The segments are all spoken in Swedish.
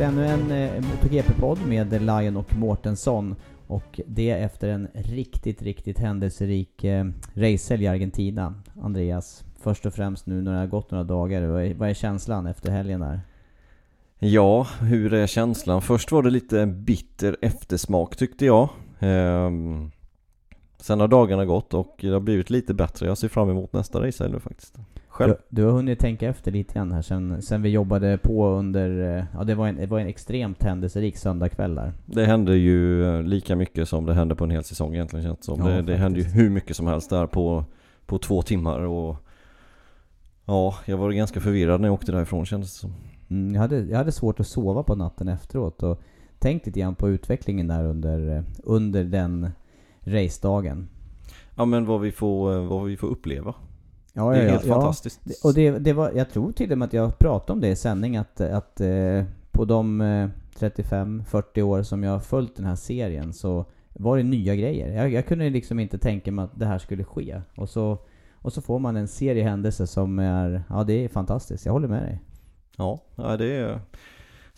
För ännu en eh, MotoGP-podd med Lion och Mårtensson. Och det efter en riktigt, riktigt händelserik eh, racehelg i Argentina. Andreas, först och främst nu när det har gått några dagar, vad är, vad är känslan efter helgen där? Ja, hur är känslan? Först var det lite bitter eftersmak tyckte jag. Ehm, sen har dagarna gått och det har blivit lite bättre. Jag ser fram emot nästa racehelg nu faktiskt. Själv? Du, du har hunnit tänka efter lite grann här sen, sen vi jobbade på under, eh, ja det var en, det var en extremt händelserik söndagkväll där. Det händer ju eh, lika mycket som det händer på en hel säsong egentligen känns som. Ja, det, det händer ju hur mycket som helst där på, på två timmar och Ja, jag var ganska förvirrad när jag åkte därifrån kändes det som. Mm, jag, hade, jag hade svårt att sova på natten efteråt och tänkt lite grann på utvecklingen där under, eh, under den racedagen. Ja men vad vi får, vad vi får uppleva. Ja, det är ja, helt ja, fantastiskt. Och det, det var, jag tror till och med att jag pratade om det i sändning att, att eh, på de eh, 35-40 år som jag har följt den här serien så var det nya grejer. Jag, jag kunde liksom inte tänka mig att det här skulle ske. Och så, och så får man en serie händelser som är, ja det är fantastiskt. Jag håller med dig. Ja, ja, det är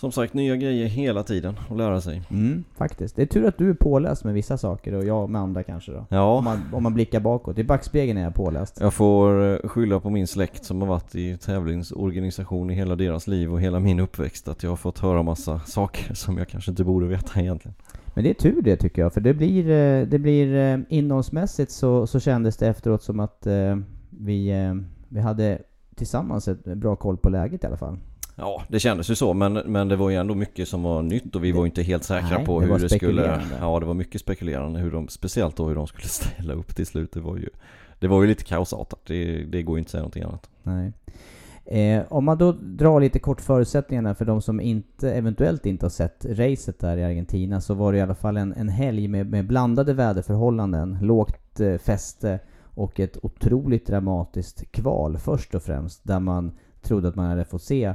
som sagt nya grejer hela tiden att lära sig. Mm, faktiskt. Det är tur att du är påläst med vissa saker och jag med andra kanske då. Om Ja, man, om man blickar bakåt. I backspegeln är jag påläst. jag får eh, skylla på min släkt som har varit i tävlingsorganisation i hela deras liv och hela min uppväxt. Att jag har fått höra massa saker som jag kanske inte borde veta egentligen. Men det är tur det tycker jag, för det blir, eh, det blir eh, innehållsmässigt så, så kändes det efteråt som att vi, vi hade tillsammans ett bra koll på läget i alla fall. Ja, det kändes ju så men, men det var ju ändå mycket som var nytt och vi var inte helt säkra Nej, på det hur det skulle... spekulerande. Ja, det var mycket spekulerande. Hur de, speciellt då hur de skulle ställa upp till slut. Det var ju, det var ju lite kaosartat. Det, det går ju inte att säga någonting annat. Nej. Eh, om man då drar lite kort förutsättningarna för de som inte, eventuellt inte har sett racet där i Argentina så var det i alla fall en, en helg med, med blandade väderförhållanden, lågt eh, fäste och ett otroligt dramatiskt kval först och främst där man trodde att man hade fått se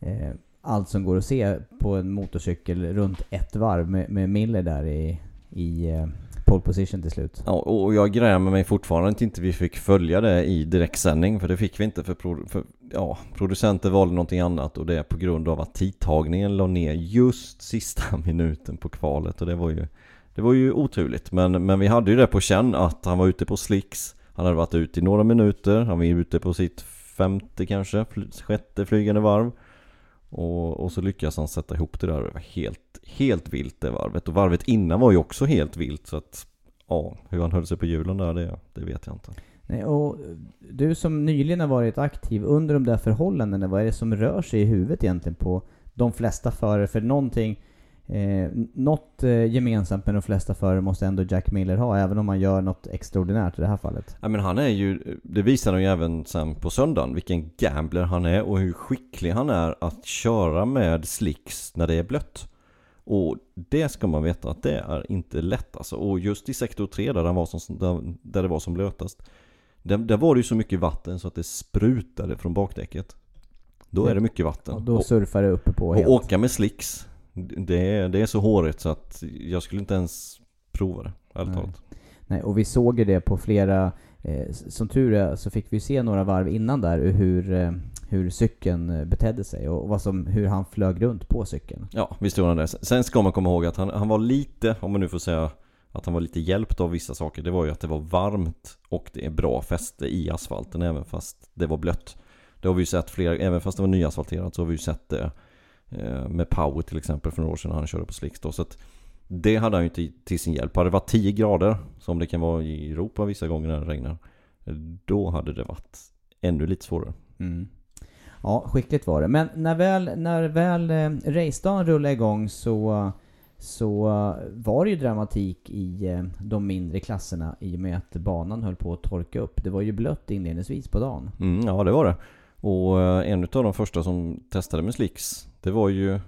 eh, allt som går att se på en motorcykel runt ett varv med, med Miller där i, i eh, pole position till slut. Ja, och jag grämer mig fortfarande att inte vi fick följa det i direktsändning för det fick vi inte för, pro, för ja, producenter valde någonting annat och det är på grund av att tidtagningen la ner just sista minuten på kvalet och det var ju Det var ju oturligt. Men, men vi hade ju det på känn att han var ute på slicks. Han hade varit ute i några minuter, han var ute på sitt femte kanske, sjätte flygande varv och, och så lyckas han sätta ihop det där. Och det var helt, helt vilt det varvet. Och varvet innan var ju också helt vilt så att Ja, hur han höll sig på hjulen där det, det vet jag inte. Nej, och du som nyligen har varit aktiv under de där förhållandena, vad är det som rör sig i huvudet egentligen på de flesta förare? För någonting, eh, något eh, gemensamt med de flesta förare måste ändå Jack Miller ha, även om man gör något extraordinärt i det här fallet. Ja men han är ju, det visar han ju även sen på söndagen, vilken gambler han är och hur skicklig han är att köra med slicks när det är blött. Och det ska man veta att det är inte lätt alltså. Och just i sektor 3 där, den var som, där, där det var som blötast. Där, där var det ju så mycket vatten så att det sprutade från bakdäcket. Då är det mycket vatten. Och då surfar det uppe på helt. och åka med slicks, det är, det är så hårigt så att jag skulle inte ens prova det, ärligt talat. Nej, och vi såg ju det på flera, eh, som tur är så fick vi se några varv innan där hur, eh, hur cykeln eh, betedde sig och vad som, hur han flög runt på cykeln. Ja, visst gjorde han det. Sen ska man komma ihåg att han, han var lite, om man nu får säga att han var lite hjälpt av vissa saker. Det var ju att det var varmt och det är bra fäste i asfalten även fast det var blött. Det har vi ju sett flera, även fast det var nyasfalterat så har vi ju sett det med Power till exempel för några år sedan han körde på slicks då. Så att det hade han ju till, till sin hjälp. Hade det varit 10 grader, som det kan vara i Europa vissa gånger när det regnar, då hade det varit ännu lite svårare. Mm. Ja, skickligt var det. Men när väl, när väl eh, racedagen rullade igång så, så eh, var det ju dramatik i eh, de mindre klasserna i och med att banan höll på att torka upp. Det var ju blött inledningsvis på dagen. Mm, ja, det var det. Och eh, en av de första som testade med slicks, det var ju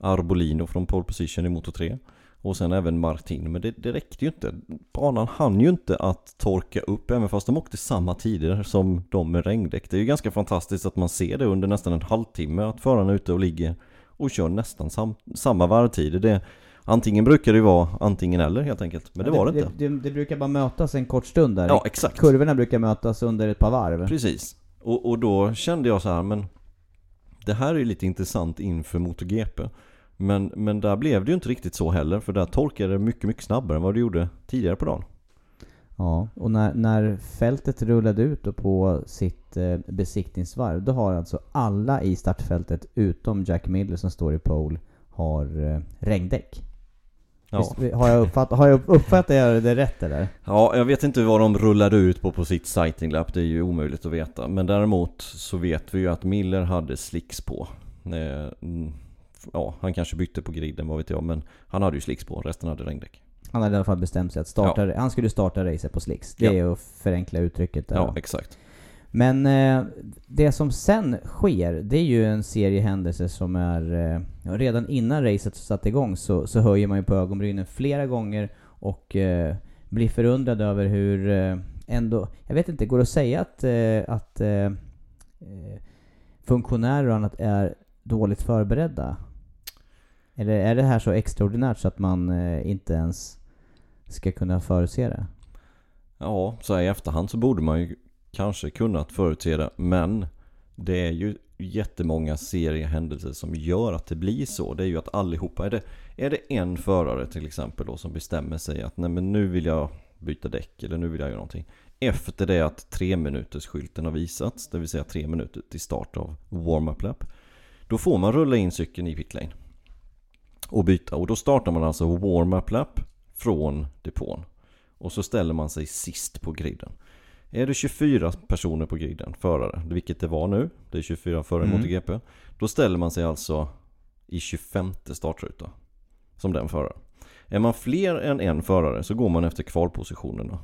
Arbolino från pole position i Moto 3. Och sen även Martin, men det, det räckte ju inte. Banan hann ju inte att torka upp, även fast de åkte samma tider som de med regndäck. Det är ju ganska fantastiskt att man ser det under nästan en halvtimme, att förarna är ute och ligger och kör nästan sam, samma varvtider. Det, antingen brukar det ju vara antingen eller helt enkelt, men det var det inte. Det, det brukar bara mötas en kort stund där. Ja, exakt. Kurvorna brukar mötas under ett par varv. Precis. Och, och då kände jag så här, men det här är ju lite intressant inför MotoGP. Men, men där blev det ju inte riktigt så heller, för där torkade det mycket, mycket snabbare än vad det gjorde tidigare på dagen. Ja, och när, när fältet rullade ut på sitt eh, besiktningsvarv, då har alltså alla i startfältet utom Jack Miller som står i pole har eh, regndäck. Ja. Visst, har jag uppfattat, har jag uppfattat det rätt eller? ja, jag vet inte vad de rullade ut på på sitt sighting lap, det är ju omöjligt att veta. Men däremot så vet vi ju att Miller hade slicks på. Eh, mm, Ja, han kanske bytte på griden, vad vet jag, men han hade ju slicks på, resten hade regndäck. Han hade i alla fall bestämt sig att starta, han skulle starta racet på slicks. Det Ja. är att förenkla uttrycket där. Ja, exakt. Men eh, det som sen sker, det är ju en serie händelser som är... Eh, redan innan racet satte igång så, så höjer man ju på ögonbrynen flera gånger och eh, blir förundrad över hur eh, ändå... Jag vet inte, går det att säga att, eh, att eh, eh funktionärer och annat är dåligt förberedda? Eller är det här så extraordinärt så att man eh, inte ens ska kunna förutse det? Ja, så här i efterhand så borde man ju kanske kunnat förutse det, men det är ju jättemånga seriehändelser som gör att det blir så. Det är ju att allihopa, är det, är det en förare till exempel då som bestämmer sig att nej men nu vill jag byta däck eller nu vill jag göra någonting. Efter det att tre minuters skylten har visats, det vill säga tre minuter till start av warm-up lap. Då får man rulla in cykeln i pitlane och byta. Och då startar man alltså warm-up lap från depån. Och så ställer man sig sist på griden. Är det 24 personer på griden, förare, vilket det var nu, det är 24 förare Mm. mot GP. Då ställer man sig alltså i 25 startruta. Som den föraren. Är man fler än en förare så går man efter kvalpositionerna.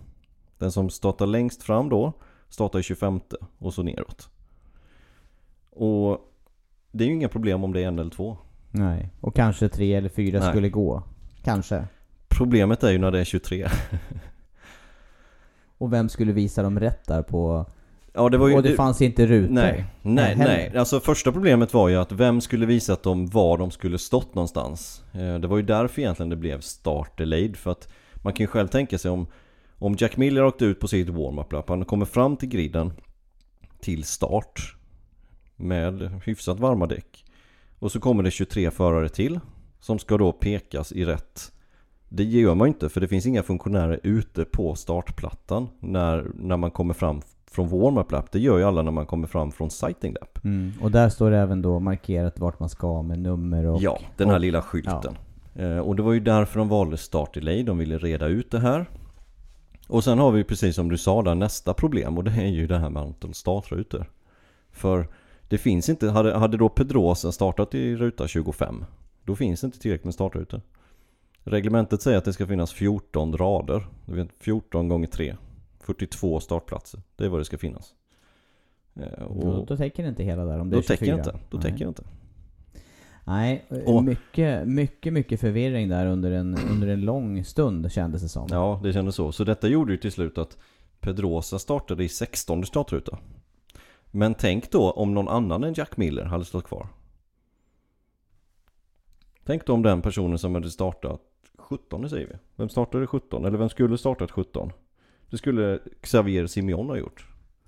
Den som startar längst fram då startar i 25 och så neråt. Och det är ju inga problem om det är en eller två. Nej. Och kanske tre eller fyra Nej. skulle gå. Kanske. Problemet är ju när det är 23. Och vem skulle visa dem rätt där på... Ja, det var ju... och det fanns inte rutor. Nej, nej, nej. Alltså första problemet var ju att vem skulle visa att de var de skulle stått någonstans? Eh, Det var ju därför egentligen det blev start delayed. För att man kan ju själv tänka sig om, om Jack Miller åkte ut på sitt warm-up lap, han kommer fram till griden till start med hyfsat varma däck. Och så kommer det 23 förare till som ska då pekas i rätt det gör man ju inte för det finns inga funktionärer ute på startplattan när, när man kommer fram från warm-up lap. Det gör ju alla när man kommer fram från sighting lap. Mm. Och där står det även då markerat vart man ska med nummer och... ja, den här och, lilla skylten. Eh, och det var ju därför de valde start delay. De ville reda ut det här. Och sen har vi precis som du sa där nästa problem och det är ju det här med antal startrutor. För det finns inte, hade, hade då Pedrosa startat i ruta 25 då finns det inte tillräckligt med startrutor. Reglementet säger att det ska finnas 14 rader. Du vet, 14 gånger 3. 42 startplatser. Det är vad det ska finnas. Eh, Då, Och då täcker det inte hela där om det är då täcker 24. det inte. Då Nej. täcker inte. Nej, Och- mycket, mycket, mycket förvirring där under en, under en lång stund kändes det som. Ja, det kändes så. Så detta gjorde ju till slut att Pedrosa startade i 16 startruta. Men tänk då om någon annan än Jack Miller hade stått kvar. Tänk då om den personen som hade startat 17 säger vi. Vem startade 17? Eller vem skulle startat 17? Det skulle Xavier Simeon ha gjort.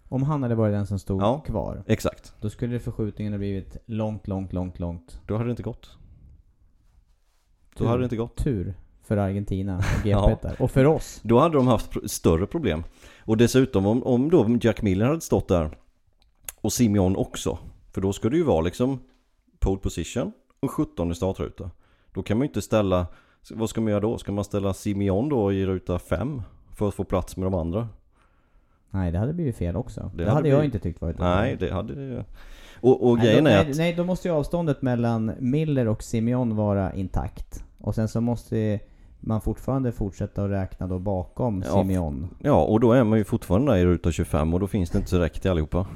Om han hade varit den som stod Ja. kvar, Exakt. då skulle förskjutningen ha blivit långt, långt, långt, långt. Då hade det inte gått. Då Tur. hade det inte gått. Tur för Argentina och Ja. Och för oss. Då hade de haft större problem. Och dessutom om, om då Jack Miller hade stått där och Simeon också. För då ska det ju vara liksom pole position och 17 startruta. Då kan man ju inte ställa, vad ska man göra då? Ska man ställa Simeon då i ruta 5? För att få plats med de andra? Nej, det hade blivit fel också. Det, hade hade jag blivit- inte tyckt varit Nej, det hade det Och, och nej, grejen då, är nej, att... nej, då måste ju avståndet mellan Miller och Simeon vara intakt. Och sen så måste man fortfarande fortsätta att räkna då bakom Ja. Simeon. Ja, och då är man ju fortfarande där i ruta 25 och då finns det inte så räckt till allihopa.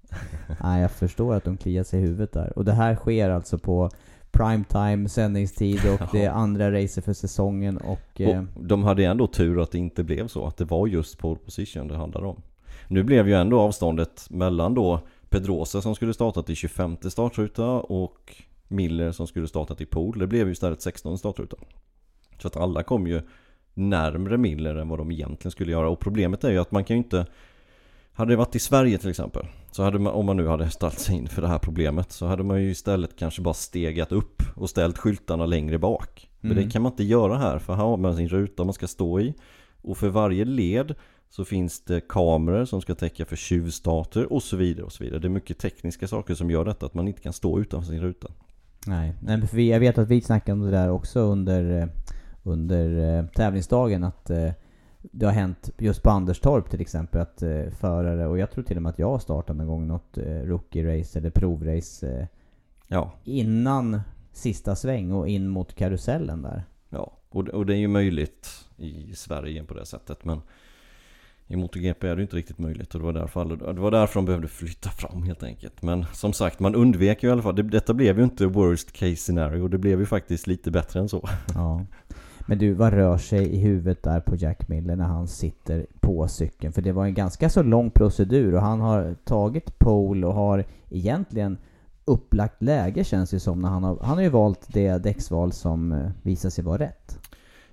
Nej, jag förstår att de kliar sig i huvudet där. Och det här sker alltså på primetime sändningstid och det är andra racer för säsongen och... Eh, Och de hade ändå tur att det inte blev så, att det var just pole position det handlade om. Nu blev ju ändå avståndet mellan då Pedrosa som skulle startat i 25 startruta och Miller som skulle startat i pool. Det blev ju istället 16 startruta. Så att alla kom ju närmre Miller än vad de egentligen skulle göra. Och problemet är ju att man kan ju inte hade det varit i Sverige till exempel så hade man, om man nu hade ställt sig in för det här problemet så hade man ju istället kanske bara stegat upp och ställt skyltarna längre bak. Men Mm. det kan man inte göra här för här har man sin ruta man ska stå i och för varje led så finns det kameror som ska täcka för tjuvstarter och så vidare och så vidare. Det är mycket tekniska saker som gör detta att man inte kan stå utanför sin ruta. Nej, nej men för jag vet att vi snackade om det där också under, eh, under eh, tävlingsdagen att eh, det har hänt just på Anderstorp till exempel att eh, förare, och jag tror till och med att jag har startat någon gång något eh, rookie-race eller provrace eh, Ja, innan sista sväng och in mot karusellen där. ja. Och, och det är ju möjligt i Sverige på det sättet men i MotoGP är det inte riktigt möjligt och det var, därför, det var därför de behövde flytta fram helt enkelt. Men som sagt, man undvek ju i alla fall. Det, detta blev ju inte worst case scenario. Det blev ju faktiskt lite bättre än så. Ja. Men du, vad rör sig i huvudet där på Jack Miller när han sitter på cykeln? För det var en ganska så lång procedur och han har tagit pole och har egentligen upplagt läge känns det som när han har... Han har ju valt det däcksval som eh, visar sig vara rätt.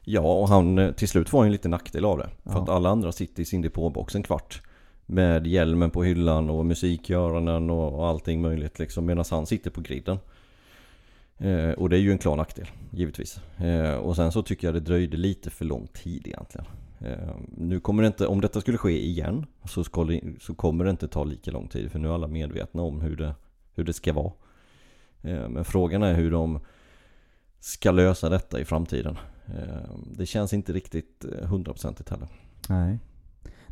Ja, och han eh, till slut var ju en liten nackdel av det. För Ja. att alla andra sitter i sin depåbox en kvart. Med hjälmen på hyllan och musik i öronen och, och allting möjligt liksom. Medan han sitter på griden. Eh, och det är ju en klar nackdel, givetvis. Eh, och sen så tycker jag det dröjde lite för lång tid egentligen. Eh, nu kommer det inte, om detta skulle ske igen så, ska det, så kommer det inte ta lika lång tid. För nu är alla medvetna om hur det, hur det ska vara. Eh, men frågan är hur de ska lösa detta i framtiden. Eh, Det känns inte riktigt eh, hundraprocentigt heller. Nej.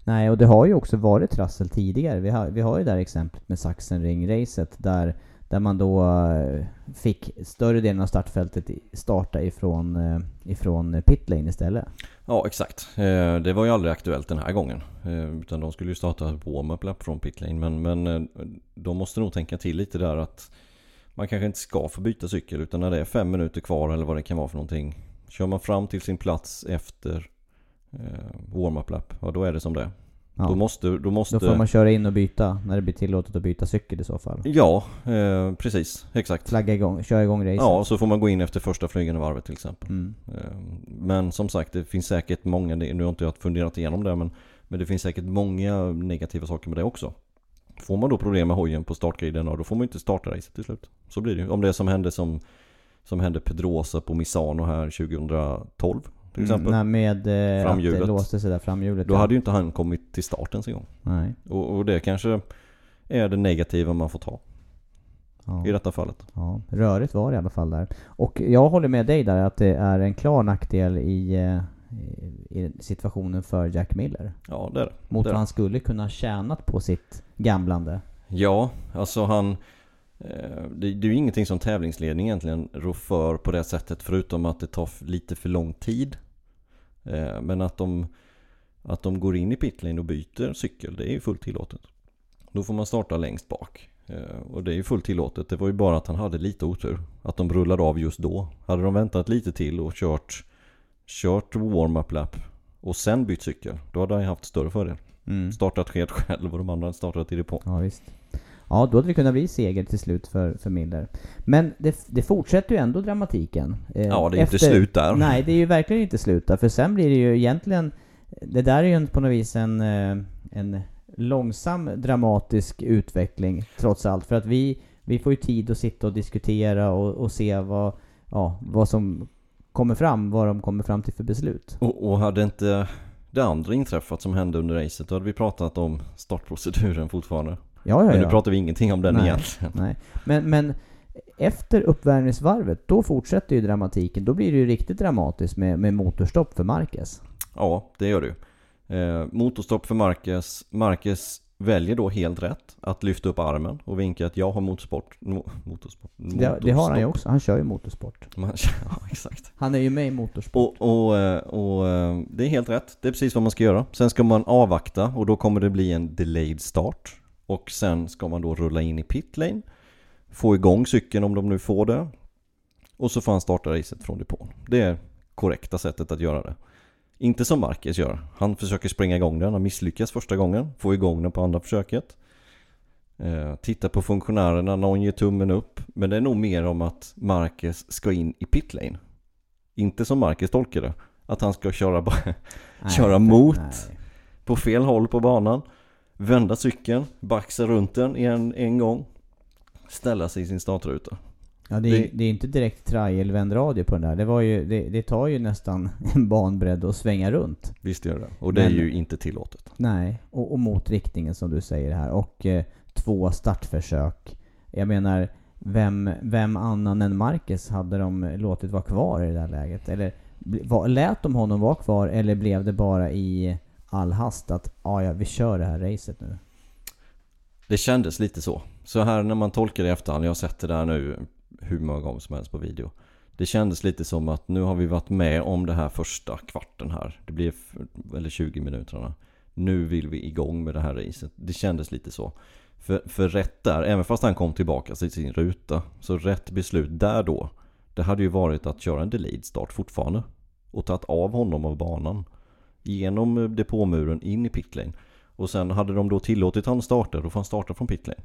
Nej, och det har ju också varit trassel tidigare. Vi har, vi har ju det här exemplet med Sachsenring-racet där, där man då eh, fick större delen av startfältet starta ifrån, eh, ifrån pitlane istället. Ja, exakt. Eh, det var ju aldrig aktuellt den här gången. Utan de skulle ju starta warm-up lap från pitlane. Men, men de måste nog tänka till lite där att man kanske inte ska få byta cykel. Utan när det är fem minuter kvar eller vad det kan vara för någonting. Kör man fram till sin plats efter warm-up lap, ja då är det som det är. Ja. Då måste... Då måste Då får man köra in och byta när det blir tillåtet att byta cykel i så fall. Ja, eh, precis. Exakt. Flagga igång, köra igång racet. Ja, så får man gå in efter första flygande varvet till exempel. Mm. Eh, Men som sagt, det finns säkert många, nu har inte jag funderat igenom det men, men det finns säkert många negativa saker med det också. Får man då problem med hojen på startgriden, då får man inte starta racet till slut. Så blir det ju. Om det är som hände som, som hände Pedrosa på Misano här 2012 till exempel. Mm, nej, med eh, att Framhjulet. det låste sig där framhjulet. Då ja. hade ju inte han kommit till start ens en gång. Nej. Och, och det kanske är det negativa man får ta Ja. i detta fallet. Ja, rörigt var det i alla fall där. Och jag håller med dig där att det är en klar nackdel i, eh, i situationen för Jack Miller. Ja, det är det. Mot det är vad han skulle kunna tjänat på sitt gamblande. Ja, alltså han... eh, Det, det är ju ingenting som tävlingsledning egentligen rår för på det sättet förutom att det tar lite för lång tid. Eh, Men att de, att de går in i pitlane och byter cykel, det är ju fullt tillåtet. Då får man starta längst bak. Eh, Och det är ju fullt tillåtet. Det var ju bara att han hade lite otur. Att de rullade av just då. Hade de väntat lite till och kört, kört warm-up lap och sen bytt cykel, då hade han haft större fördel. Mm. Startat helt själv och de andra hade startat i depå. Ja, visst. Ja, då hade det kunnat bli seger till slut för, för Miller. Men det, det fortsätter ju ändå dramatiken. Eh, Ja, det är inte slut där. Nej, det är ju verkligen inte slut där. För sen blir det ju egentligen... Det där är ju en- på något vis en, eh, en långsam dramatisk utveckling trots allt. För att vi, vi får ju tid att sitta och diskutera och, och se vad, ja, vad som kommer fram, vad de kommer fram till för beslut. Och, och hade inte det andra inträffat som hände under racet, då hade vi pratat om startproceduren fortfarande. Ja, ja, Men nu ja. pratar vi ingenting om den Nej. egentligen. Nej, men, men efter uppvärmningsvarvet, då fortsätter ju dramatiken. Då blir det ju riktigt dramatiskt med, med motorstopp för Marquez. Ja, det gör det ju. Eh, motorstopp för Marquez. Marquez väljer då helt rätt att lyfta upp armen och vinka att jag har motorsport. Mo, motorsport. Det, det har han ju också. Han kör ju motorsport. Man, ja, exakt. Han är ju med i motorsport. Och, och, eh, och eh, det är helt rätt. Det är precis vad man ska göra. Sen ska man avvakta och då kommer det bli en delayed start. Och sen ska man då rulla in i pit lane. Få igång cykeln om de nu får det. Och så får han starta racet från depån. Det är korrekta sättet att göra det. Inte som Marquez gör. Han försöker spränga igång den. Han misslyckas första gången. Får igång den på andra försöket. Eh, titta på funktionärerna. Någon ger tummen upp. Men det är nog mer om att Marquez ska in i pit lane. Inte som Marcus tolkar det. Att han ska köra Nej, köra för- mot. nej. på fel håll på banan. Vända cykeln, baxa runt den en, en gång. Ställa sig i sin startruta. Ja, det, är, Det- det är inte direkt trial radio på den där. Det, var ju, det, det tar ju nästan en banbredd att svänga runt. Visst gör det. Och det är Men- ju inte tillåtet. Nej, och, och mot riktningen som du säger här. Och eh, två startförsök. Jag menar, vem, vem annan än Marcus hade de låtit vara kvar i det där läget? Eller var, lät de honom vara kvar eller blev det bara i all hast att ah, ja, vi kör det här racet nu? Det kändes lite så. Så här när man tolkar det i efterhand, jag har sett det där nu hur många gånger som helst på video. Det kändes lite som att nu har vi varit med om det här första kvarten här. Det blev, eller 20 minuterna. Nu vill vi igång med det här racet. Det kändes lite så. För, för rätt där, även fast han kom tillbaka till sin ruta, så rätt beslut där då, det hade ju varit att köra en delayed start fortfarande. Och tagit av honom av banan. Genom eh, depåmuren in i pitlane. Och sen hade de då tillåtit han starta, då får han starta från pitlane.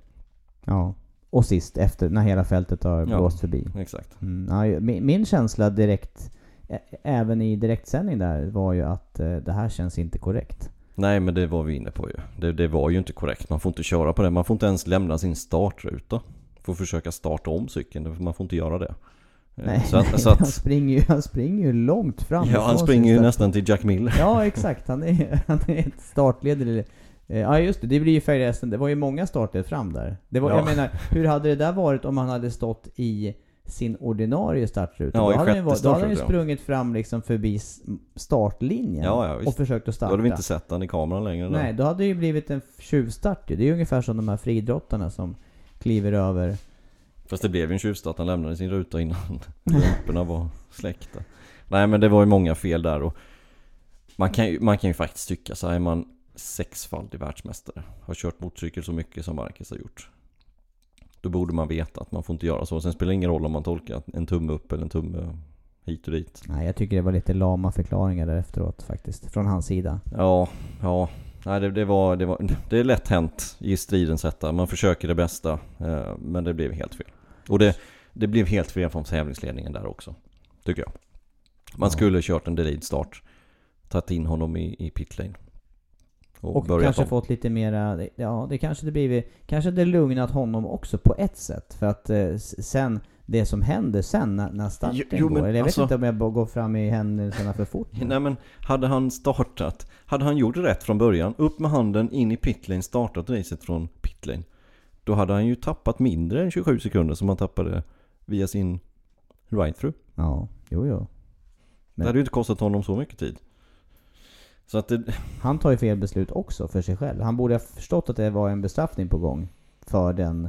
Ja. Och sist efter, när hela fältet har Ja. blåst förbi. Exakt. Mm, ja, min, min känsla direkt, även i direktsändning där, var ju att eh, det här känns inte korrekt. Nej men det var vi inne på ju. Det, det var ju inte korrekt. Man får inte köra på det. Man får inte ens lämna sin startruta. Får försöka starta om cykeln. Man får inte göra det. Eh, Nej, Så att, så han, att springer ju, han springer ju långt fram. ja, han springer ju nästan till Jack Miller. Ja, exakt. Han är, han är ett startled. eh, Ja, just det. Det blir ju förresten, det var ju många startled fram där. Det var, Ja. Jag menar, hur hade det där varit om han hade stått i sin ordinarie startruta? Ja, då, hade han ju, då hade han ju sprungit fram liksom förbi startlinjen Ja, ja, och försökt att Då starta. hade vi inte sett han i kameran längre. Nej, då hade det ju blivit en tjuvstart ju. Det är ju ungefär som de här friidrottarna som kliver över. Fast det blev ju en tjuvstart. Han lämnade sin ruta innan lamporna var släckta. Nej men det var ju många fel där och man kan ju, man kan ju faktiskt tycka så här, är man sexfaldig världsmästare, har kört motorcykel så mycket som Marcus har gjort. Då borde man veta att man får inte göra så. Sen spelar det ingen roll om man tolkar en tumme upp eller en tumme hit och dit. Nej, jag tycker det var lite lama förklaringar där efteråt faktiskt. Från hans sida. Ja, ja. Nej, det, det, var, det, var, det är lätt hänt i stridens hetta. Man försöker det bästa, eh, men det blev helt fel. Och det, det blev helt fel från tävlingsledningen där också, tycker jag. Man Ja. skulle kört en delayed start, tagit in honom i, i pitlane. Och, Och kanske om. fått lite mera, ja det kanske det blivit, kanske det lugnat honom också på ett sätt. För att eh, sen, det som händer sen när, när starten Jo- går, eller jag alltså- vet inte om jag går fram i händelserna för fort. Nej men, hade han startat, hade han gjort rätt från början, upp med handen, in i pitlane, startat racet från pitlane. Då hade han ju tappat mindre än 27 sekunder som han tappade via sin ride-through. Ja, jo jo. Det Men- hade ju inte kostat honom så mycket tid. Så att det, Han tar ju fel beslut också för sig själv. Han borde ha förstått att det var en bestraffning på gång. För den,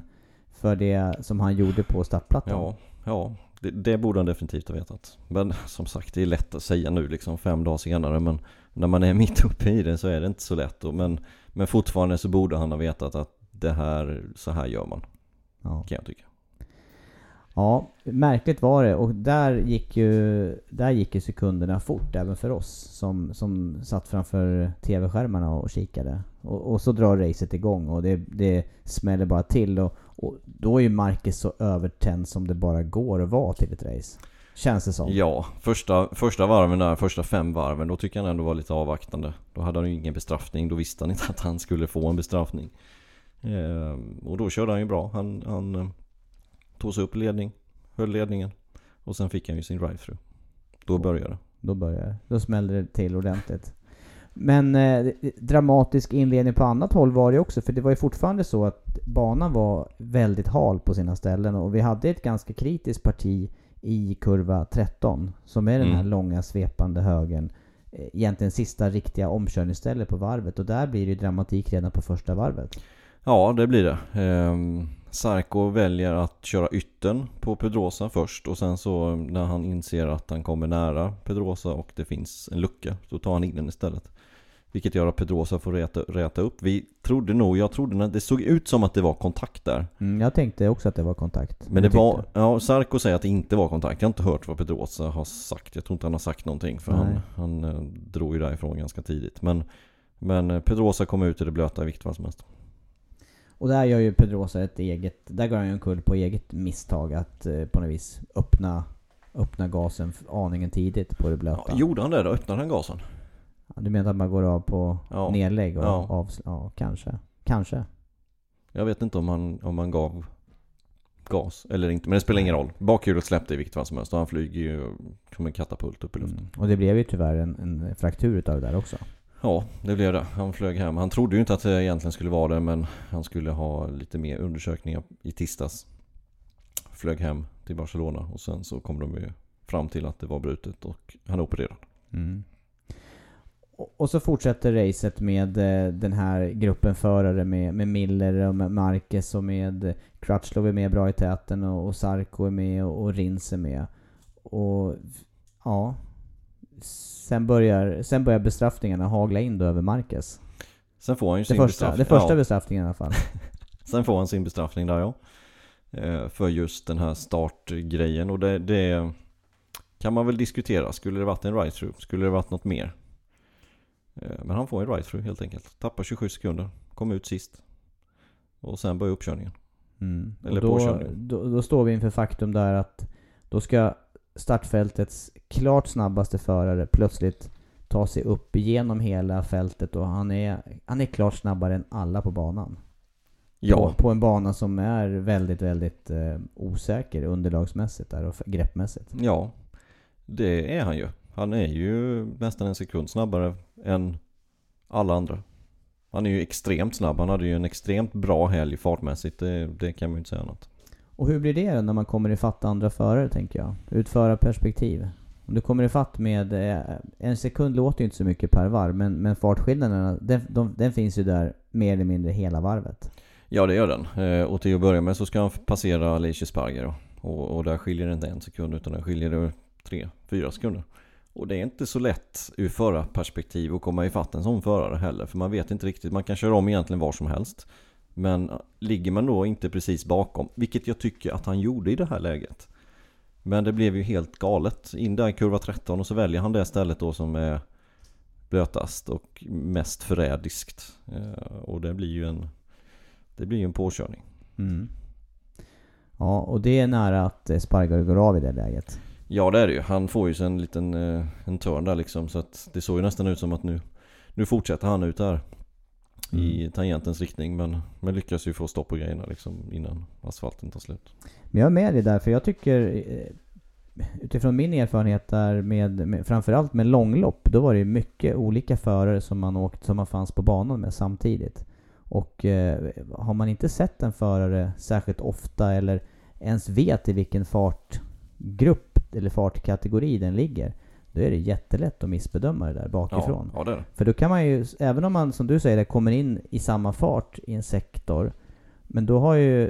för det som han gjorde på startplattan. ja, ja det, det borde han definitivt ha vetat. Men som sagt, det är lätt att säga nu liksom fem dagar senare. Men när man är mitt uppe i det så är det inte så lätt. Och, men, men fortfarande så borde han ha vetat att det här, så här gör man. Ja. kan jag tycka. Ja, märkligt var det. Och där gick ju, där gick ju sekunderna fort även för oss som, som satt framför TV-skärmarna och kikade. Och, och så drar racet igång och det, det smäller bara till. Och, och då är ju Marcus så övertänd som det bara går att vara till ett race. Känns det som. Ja, första, första varven där, första fem varven, då tycker jag han ändå var lite avvaktande. Då hade han ju ingen bestraffning, då visste han inte att han skulle få en bestraffning. Ehm, och då körde han ju bra. Han, han eh, tog sig upp i ledning, höll ledningen. Och sen fick han ju sin drive-through. Då började det. Då börjar det. Då smällde det till ordentligt. Men eh, dramatisk inledning på annat håll var det också, för det var ju fortfarande så att banan var väldigt hal på sina ställen och vi hade ett ganska kritiskt parti i kurva 13, som är den här Mm. långa svepande högen. Eh, Egentligen sista riktiga omkörningsstället på varvet och där blir det ju dramatik redan på första varvet. Ja, det blir det. Ehm, Sarko väljer att köra yttern på Pedrosa först och sen så när han inser att han kommer nära Pedrosa och det finns en lucka, så tar han in den istället. Vilket gör att Pedrosa får räta, räta upp. Vi trodde nog, jag trodde när det såg ut som att det var kontakt där. Mm, jag tänkte också att det var kontakt. Men det Jag var, tyckte- ja Sarko säger att det inte var kontakt. Jag har inte hört vad Pedrosa har sagt. Jag tror inte han har sagt någonting för han, Nej. han eh, drog ju därifrån ganska tidigt. Men, men Pedrosa kom ut i det blöta i vilket fall som helst. Och där gör ju Pedrosa ett eget, där går han ju omkull på eget misstag att eh, på något vis öppna, öppna gasen aningen tidigt på det blöta. Ja, gjorde han det då? Öppnade han gasen? Ja, Du menar att man går av på Ja. nedlägg och Ja. av, ja kanske. Kanske. Jag vet inte om han, om han gav gas eller inte, men det spelar ingen roll. Bakhjulet släppte i vilket fall som helst och han flyger ju som en katapult upp i luften. Mm. Och det blev ju tyvärr en, en fraktur utav det där också. Ja, det blev det. Han flög hem. Han trodde ju inte att det egentligen skulle vara det, men han skulle ha lite mer undersökningar i tisdags. Flög hem till Barcelona och sen så kom de ju fram till att det var brutet och han är opererad. Mm. Och, så fortsätter racet med eh, den här gruppen förare med, med Miller och med Marquez och med Crutchlow är med bra i täten och, och Sarko är med och, och Rins är med. Och ja... Sen börjar, sen börjar bestraffningarna hagla in då över Marquez. Sen får han ju Det sin första, bestraffning. det första ja, bestraffningen i alla fall. sen får han sin bestraffning där ja. Eh, För just den här startgrejen och det, det kan man väl diskutera. Skulle det varit en ride-through? Skulle det varit något mer? Eh, Men han får en ride-through helt enkelt. Tappar 27 sekunder. Kom ut sist. Och sen börjar uppkörningen. Mm. Eller och då, påkörning. då, då står vi inför faktum där att då ska startfältets klart snabbaste förare plötsligt ta sig upp igenom hela fältet och han är, han är klart snabbare än alla på banan. Ja, På, på en bana som är väldigt, väldigt eh, osäker underlagsmässigt där och greppmässigt. ja. Det är han ju. Han är ju nästan en sekund snabbare än alla andra. Han är ju extremt snabb. Han hade ju en extremt bra helg fartmässigt. Det, det kan man ju inte säga annat. Och hur blir det när man kommer ifatt andra förare tänker jag? Utföra perspektiv. Om du kommer ifatt med, eh, en sekund låter ju inte så mycket per varv, men, men fartskillnaderna, den, de, den finns ju där mer eller mindre hela varvet. Ja det gör den. Eh, och till att börja med så ska han passera Alicia Sparger. Och, och där skiljer det inte en sekund utan där skiljer det tre, fyra sekunder. Och det är inte så lätt ur förarperspektiv att komma ifatt en sån förare heller. För man vet inte riktigt, man kan köra om egentligen var som helst. Men ligger man då inte precis bakom, vilket jag tycker att han gjorde i det här läget. Men det blev ju helt galet. In där i kurva 13 och så väljer han det stället då som är blötast och mest förrädiskt. Eh, Och det blir ju en, det blir ju en påkörning. Mm. Ja, och det är nära att eh, Spargar går av i det läget. Ja det är det ju. Han får ju sig en liten eh, en törn där liksom. Så att det såg ju nästan ut som att nu, nu fortsätter han ut där. I tangentens riktning. Men, men lyckas ju få stopp på grejerna liksom innan asfalten tar slut. Men jag är med dig där, för jag tycker eh, utifrån min erfarenhet där med, med framförallt med långlopp, då var det ju mycket olika förare som man, åkt, som man fanns på banan med samtidigt. Och eh, har man inte sett en förare särskilt ofta eller ens vet i vilken fartgrupp eller fartkategori den ligger, då är det jättelätt att missbedöma det där bakifrån. Ja, ja det är det. För då kan man ju, även om man som du säger kommer in i samma fart i en sektor men då har ju,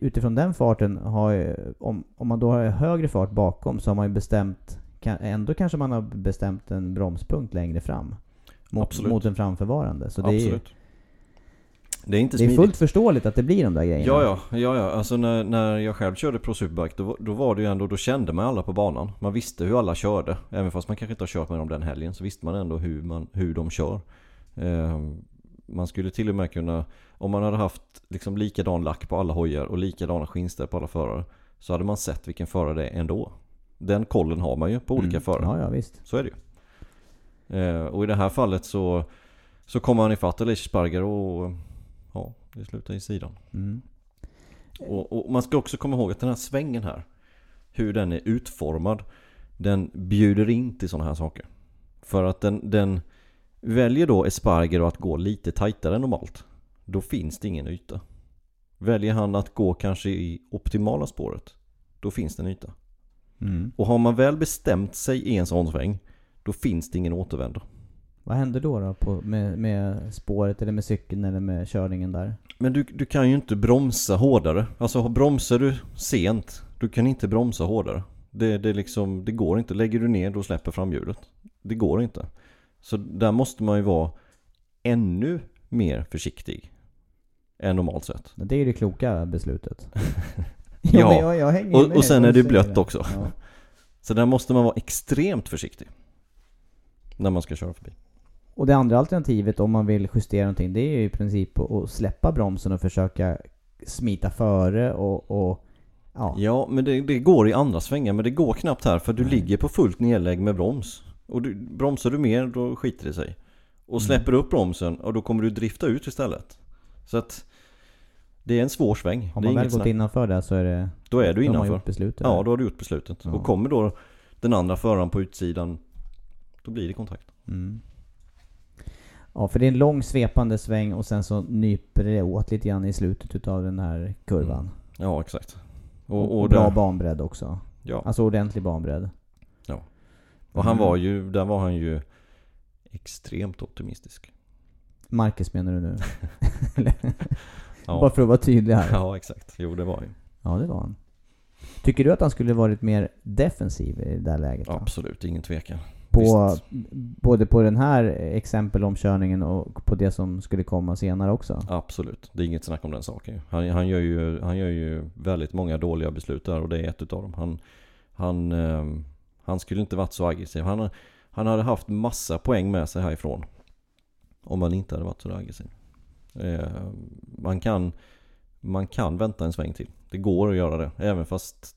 utifrån den farten, har ju, om, om man då har högre fart bakom så har man ju bestämt, ändå kanske man har bestämt en bromspunkt längre fram. Mot, Absolut. mot en framförvarande. Så det är, Absolut. Det är inte Det är fullt förståeligt att det blir de där grejerna. Ja, ja, ja, ja. Alltså när, när jag själv körde Pro Superbike då, då var det ju ändå, då kände man alla på banan. Man visste hur alla körde. Även fast man kanske inte har kört med dem den helgen så visste man ändå hur, man, hur de kör. Eh, man skulle till och med kunna, om man hade haft liksom likadan lack på alla hojar och likadana skinnställ på alla förare. Så hade man sett vilken förare det är ändå. Den kollen har man ju på olika Mm. förare. Ja, ja visst. Så är det ju. Eh, och i det här fallet så, så kommer han ifatt Alicia Sparger och det slutar i sidan. Mm. Och, och man ska också komma ihåg att den här svängen här, hur den är utformad, den bjuder in till sådana här saker. För att den, den väljer då Esparger att gå lite tajtare än normalt, då finns det ingen yta. Väljer han att gå kanske i optimala spåret, då finns det en yta. Mm. Och har man väl bestämt sig i en sån sväng, då finns det ingen återvändo. Vad händer då, då på, med, med spåret eller med cykeln eller med körningen där? Men du, du kan ju inte bromsa hårdare. Alltså bromsar du sent, du kan inte bromsa hårdare. Det, det, liksom, det går inte. Lägger du ner då släpper framhjulet. Det går inte. Så där måste man ju vara ännu mer försiktig. Än normalt sett. Det är ju det kloka beslutet. Ja, men jag, jag och- och sen är det blött också. Ja. Så där måste man vara extremt försiktig. När man ska köra förbi. Och det andra alternativet om man vill justera någonting, det är ju i princip att släppa bromsen och försöka smita före och, och ja. Ja, men det, det går i andra svängar. Men det går knappt här för du Nej. ligger på fullt nedlägg med broms. Och du, bromsar du mer, då skiter det sig. Och släpper du upp bromsen, och då kommer du drifta ut istället. Så att det är en svår sväng. Har man väl gått snack. innanför det så är det... Då är du då har innanför. gjort beslutet. Ja, där. då har du gjort beslutet. Ja. Och kommer då den andra föraren på utsidan, då blir det kontakt. Mm. Ja, för det är en lång svepande sväng och sen så nyper det åt lite grann i slutet utav den här kurvan. Ja, exakt. Och, Och, bra där, banbredd också. ja. Alltså ordentlig banbredd. och han Mm. var ju, där var han ju extremt optimistisk. Marcus menar du nu? Ja. Bara för att vara tydlig här. Ja, exakt. Jo, det var ju. Ja, det var han. Tycker du att han skulle varit mer defensiv i det här läget? Då? Absolut, ingen tvekan. På, Visst. både på den här exempelomkörningen och på det som skulle komma senare också? Absolut, det är inget snack om den saken han, han, gör ju. han gör ju väldigt många dåliga beslut där och det är ett utav dem. Han, han, ehm, han skulle inte varit så aggressiv. Han, han hade haft massa poäng med sig härifrån. Om han inte hade varit så aggressiv. Eh, man, kan, man kan vänta en sväng till. Det går att göra det. Även fast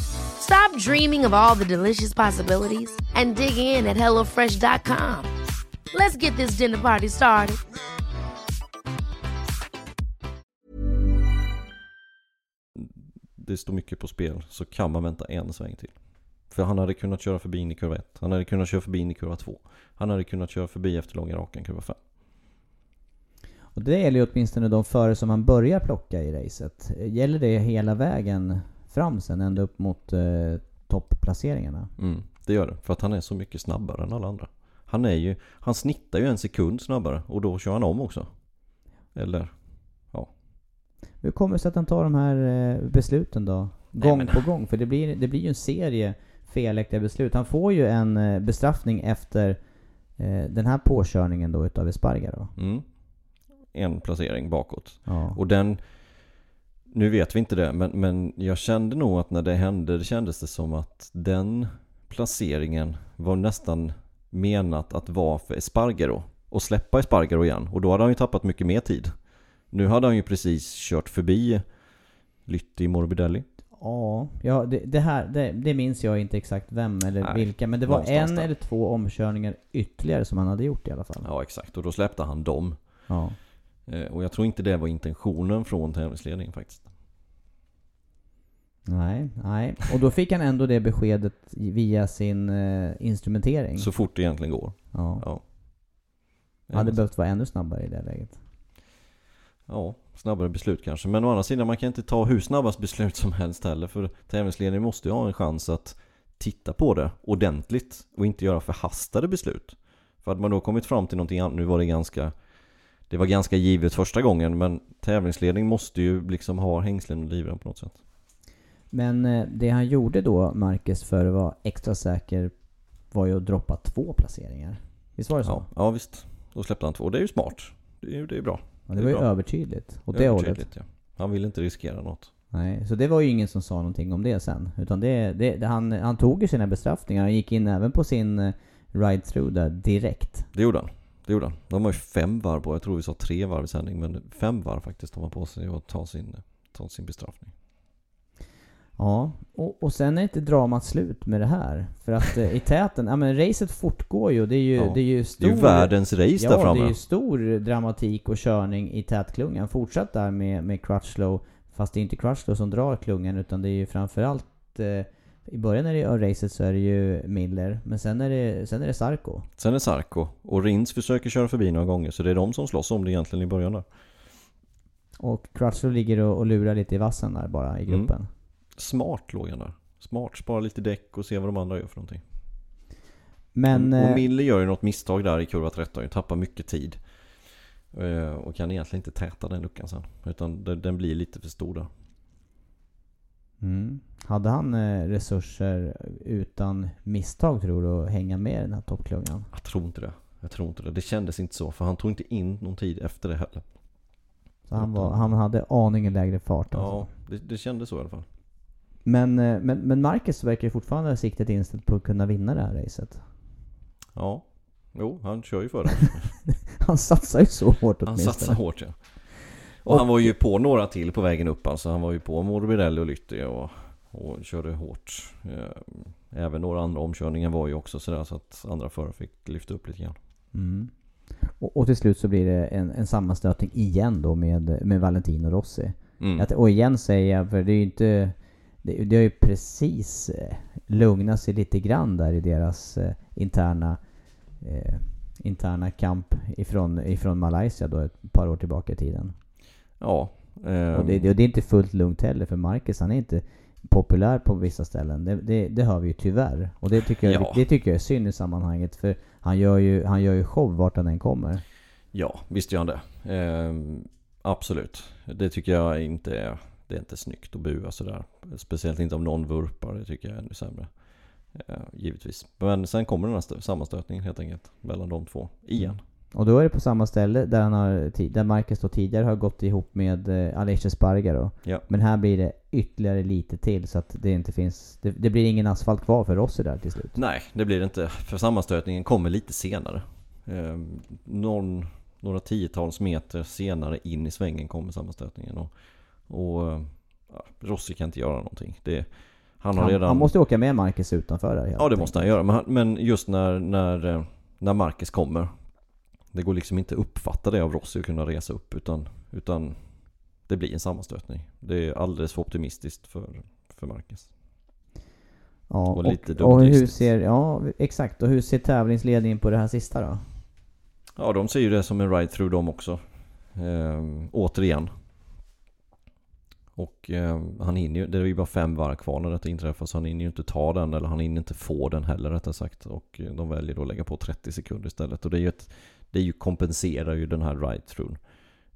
Stop dreaming of all the delicious possibilities and dig in at HelloFresh.com. Let's get this dinner party started. det står mycket på spel så kan man vänta en sväng till. För han hade kunnat köra förbi in i kurva 1. Han hade kunnat köra förbi in i kurva 2. Han hade kunnat köra förbi efter långa rakan kurva 5. Och det gäller ju åtminstone de före som man börjar plocka i racet. Gäller det hela vägen fram sen, ända upp mot eh, topplaceringarna? Mm, det gör det. För att han är så mycket snabbare än alla andra. Han är ju, han snittar ju en sekund snabbare och då kör han om också. Eller, Hur kommer det sig att han tar de här eh, besluten då? Gång men- på gång? För det blir, det blir ju en serie felaktiga beslut. Han får ju en eh, bestraffning efter eh, den här påkörningen då utav Espargaro. Mm. En placering bakåt. Ja. Och den, nu vet vi inte det, men, men jag kände nog att när det hände, det kändes det som att den placeringen var nästan menat att vara för Espargaro. Och släppa Espargaro igen. Och då hade han ju tappat mycket mer tid. Nu hade han ju precis kört förbi Lytti Morbidelli. Ja, ja det, det här det, det minns jag inte exakt vem eller Nej, vilka, men det var en där. eller två omkörningar ytterligare som han hade gjort i alla fall. Ja exakt, och då släppte han dem. Ja. Eh, Och jag tror inte det var intentionen från tävlingsledningen faktiskt. Nej, nej. Och då fick han ändå det beskedet via sin eh, instrumentering. Så fort det egentligen går. ja. Ja. Hade behövt vara ännu snabbare i det läget. Ja, snabbare beslut kanske. Men å andra sidan, man kan inte ta hur snabbast beslut som helst heller. För tävlingsledningen måste ju ha en chans att titta på det ordentligt och inte göra förhastade beslut. För hade man då kommit fram till någonting annat, nu var det ganska Det var ganska givet första gången men tävlingsledning måste ju liksom ha hängslen och livrem på något sätt. Men eh, det han gjorde då, Marcus, för att vara extra säker var ju att droppa två placeringar. Visst var det så? Ja, ja visst. Då släppte han två. Det är ju smart. Det är ju det är bra. Ja, det var ju bra. övertydligt. Åt det hållet. Övertydligt, ja. Han vill inte riskera något. Nej, så det var ju ingen som sa någonting om det sen. Utan det, det, det, han, han tog ju sina bestraffningar. Han gick in även på sin eh, ride-through där direkt. Det gjorde han. Det gjorde han. De har ju fem varv på, jag tror vi sa tre varv i sändning, men fem varv faktiskt har man på sig att ta sin, ta sin bestraffning. Ja, och, och sen är inte dramat slut med det här. För att eh, i täten, ja men racet fortgår ju. Det är ju, Ja. det är ju Det stor... är ju världens race ja, där det framme. är ju stor dramatik och körning i tätklungan. Fortsatt där med, med Crutchlow. Fast det är inte Crutchlow som drar klungan utan det är ju framförallt... Eh, I början när det är racet så är det ju Miller. Men sen är det, sen är det Sarko. Sen är det Sarko och Rins försöker köra förbi några gånger så det är de som slåss om det egentligen i början där. Och Crutchlow ligger och, och lurar lite i vassen där bara i Mm. gruppen. Smart låg han där. Smart, spara lite däck och se vad de andra gör för någonting. Men... och eh, Miller gör ju något misstag där i kurva 13, ju tappar mycket tid. Eh, Och kan egentligen inte täta den luckan sen. Utan den blir lite för stor där. Mm. Hade han eh, resurser utan misstag tror du att hänga med i den här toppklungan? Jag tror inte det. Jag tror inte det. Det kändes inte så. För han tog inte in någon tid efter det heller. Så han, var, han hade aningen lägre fart alltså. Ja, det, det kändes så i alla fall. Men, eh, men, men Marcus verkar ju fortfarande ha siktet inställt på att kunna vinna det här racet. Ja. Jo, han kör ju för det. Han satsar ju så hårt Han åtminstone. satsar hårt ja. Och, Och- han var ju på några till på vägen upp alltså. Han var ju på Morbidelli och Lytti och, och körde hårt. Eh, Även några andra omkörningar var ju också sådär så att andra förare fick lyfta upp lite grann. Mm. Och, och till slut så blir det en, en sammanstötning igen då med, med Valentino Rossi. Mm. Att, och igen säger jag, för det är ju inte... Det, det har ju precis eh, lugnat sig lite grann där i deras eh, interna eh, interna kamp ifrån, ifrån Malaysia då ett par år tillbaka i tiden. Ja. eh, Och det, det, och det är inte fullt lugnt heller för Marcus han är inte populär på vissa ställen. Det, det, det hör vi ju tyvärr. Och det tycker, jag, Ja. det tycker jag är synd i sammanhanget för han gör ju, han gör ju show vart han än kommer. Ja, visst gör han det. Eh, absolut. Det tycker jag inte är, det är inte snyggt att bua sådär. Speciellt inte om någon vurpar, det tycker jag är ännu sämre. Eh, givetvis. Men sen kommer den här stö- sammanstötningen helt enkelt mellan de två. Igen. Och då är det på samma ställe där, han har, där Marcus då tidigare har gått ihop med eh, Aleix Espargaro. Ja. Men här blir det ytterligare lite till så att det inte finns... Det, det blir ingen asfalt kvar för Rossi där till slut. Nej, det blir det inte. För sammanstötningen kommer lite senare. Eh, någon, några tiotals meter senare in i svängen kommer sammanstötningen. Och, och ja, Rossi kan inte göra någonting. Det, han har Han, redan... han måste åka med Marcus utanför där Ja det måste han göra. Men, men just när, när, eh, när Marcus kommer. Det går liksom inte att uppfatta det av Rossi och kunna resa upp. Utan, utan det blir en sammanstötning. Det är alldeles för optimistiskt för, för Marcus. Ja, Och och, lite och, hur ser... Ja, exakt. Och hur ser tävlingsledningen på det här sista då? Ja de ser ju det som en ride-through de också. Ehm, återigen. Och ehm, han hinner ju, det är ju bara fem varv kvar när detta inträffar så han hinner ju inte ta den eller han hinner inte få den heller rättare sagt. Och eh, de väljer då att lägga på 30 sekunder istället. Och det är ju ett, det ju kompenserar ju den här ride-throughen.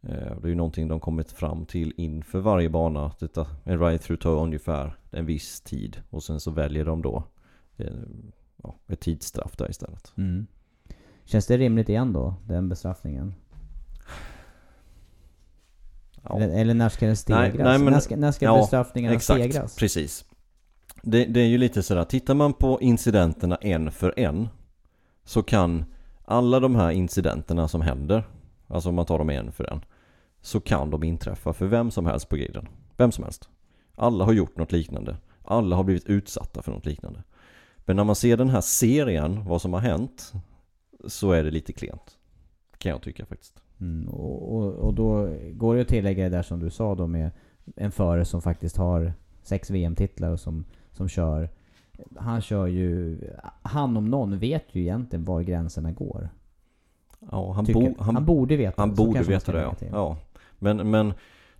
Eh, Det är ju någonting de kommit fram till inför varje bana. Att detta, en ride-through tar ungefär en viss tid. Och sen så väljer de då eh, ja, ett tidsstraff där istället. Mm. Känns det rimligt igen då, den bestraffningen? Ja. Eller, eller när ska den stegras? Nej, nej, men- när ska, när ska ja, bestraffningarna Exakt, stegras? precis. Det, det är ju lite sådär, tittar man på incidenterna en för en så kan alla de här incidenterna som händer, alltså om man tar dem en för en, så kan de inträffa för vem som helst på griden. Vem som helst. Alla har gjort något liknande. Alla har blivit utsatta för något liknande. Men när man ser den här serien, vad som har hänt, så är det lite klent. Kan jag tycka faktiskt. Mm, och, och, och då går det att tillägga det där som du sa då med en förare som faktiskt har sex VM-titlar och som, som kör han kör ju, han om någon vet ju egentligen var gränserna går. Ja, han, bo, han borde veta Han det, så borde veta det ja. ja. Men, men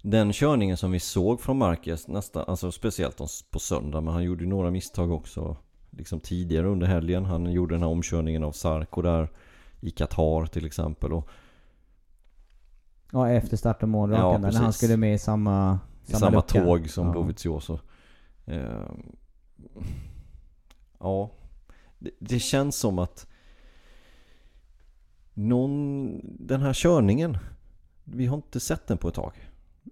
den körningen som vi såg från Marquez nästan, alltså speciellt på söndag, men han gjorde ju några misstag också liksom tidigare under helgen. Han gjorde den här omkörningen av Sarko där i Qatar till exempel. Och Ja, efter start och målrakan Ja, där, när han skulle med i samma, samma, samma lucka. tåg som ja. Dovizioso. Eh, ja, det, det känns som att någon, den här körningen, vi har inte sett den på ett tag.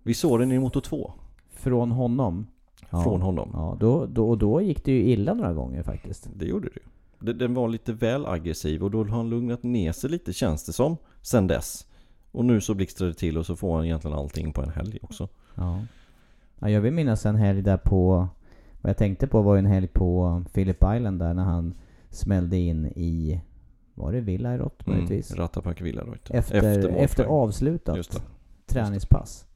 Vi såg den i Moto 2 Från honom. Ja. från honom. Ja, då, då, och då gick det ju illa några gånger faktiskt. Det gjorde det ju. Den var lite väl aggressiv och då har han lugnat ner sig lite känns det som. Sen dess. Och nu så blixtrar det till och så får han egentligen allting på en helg också. Ja. ja. Jag vill minnas en helg där på... Vad jag tänkte på var ju en helg på Phillip Island där när han smällde in i... Var det Villairot möjligtvis? Mm, Rattapack Villaroit. Efter, efter, målspoäng. avslutat Just det. träningspass.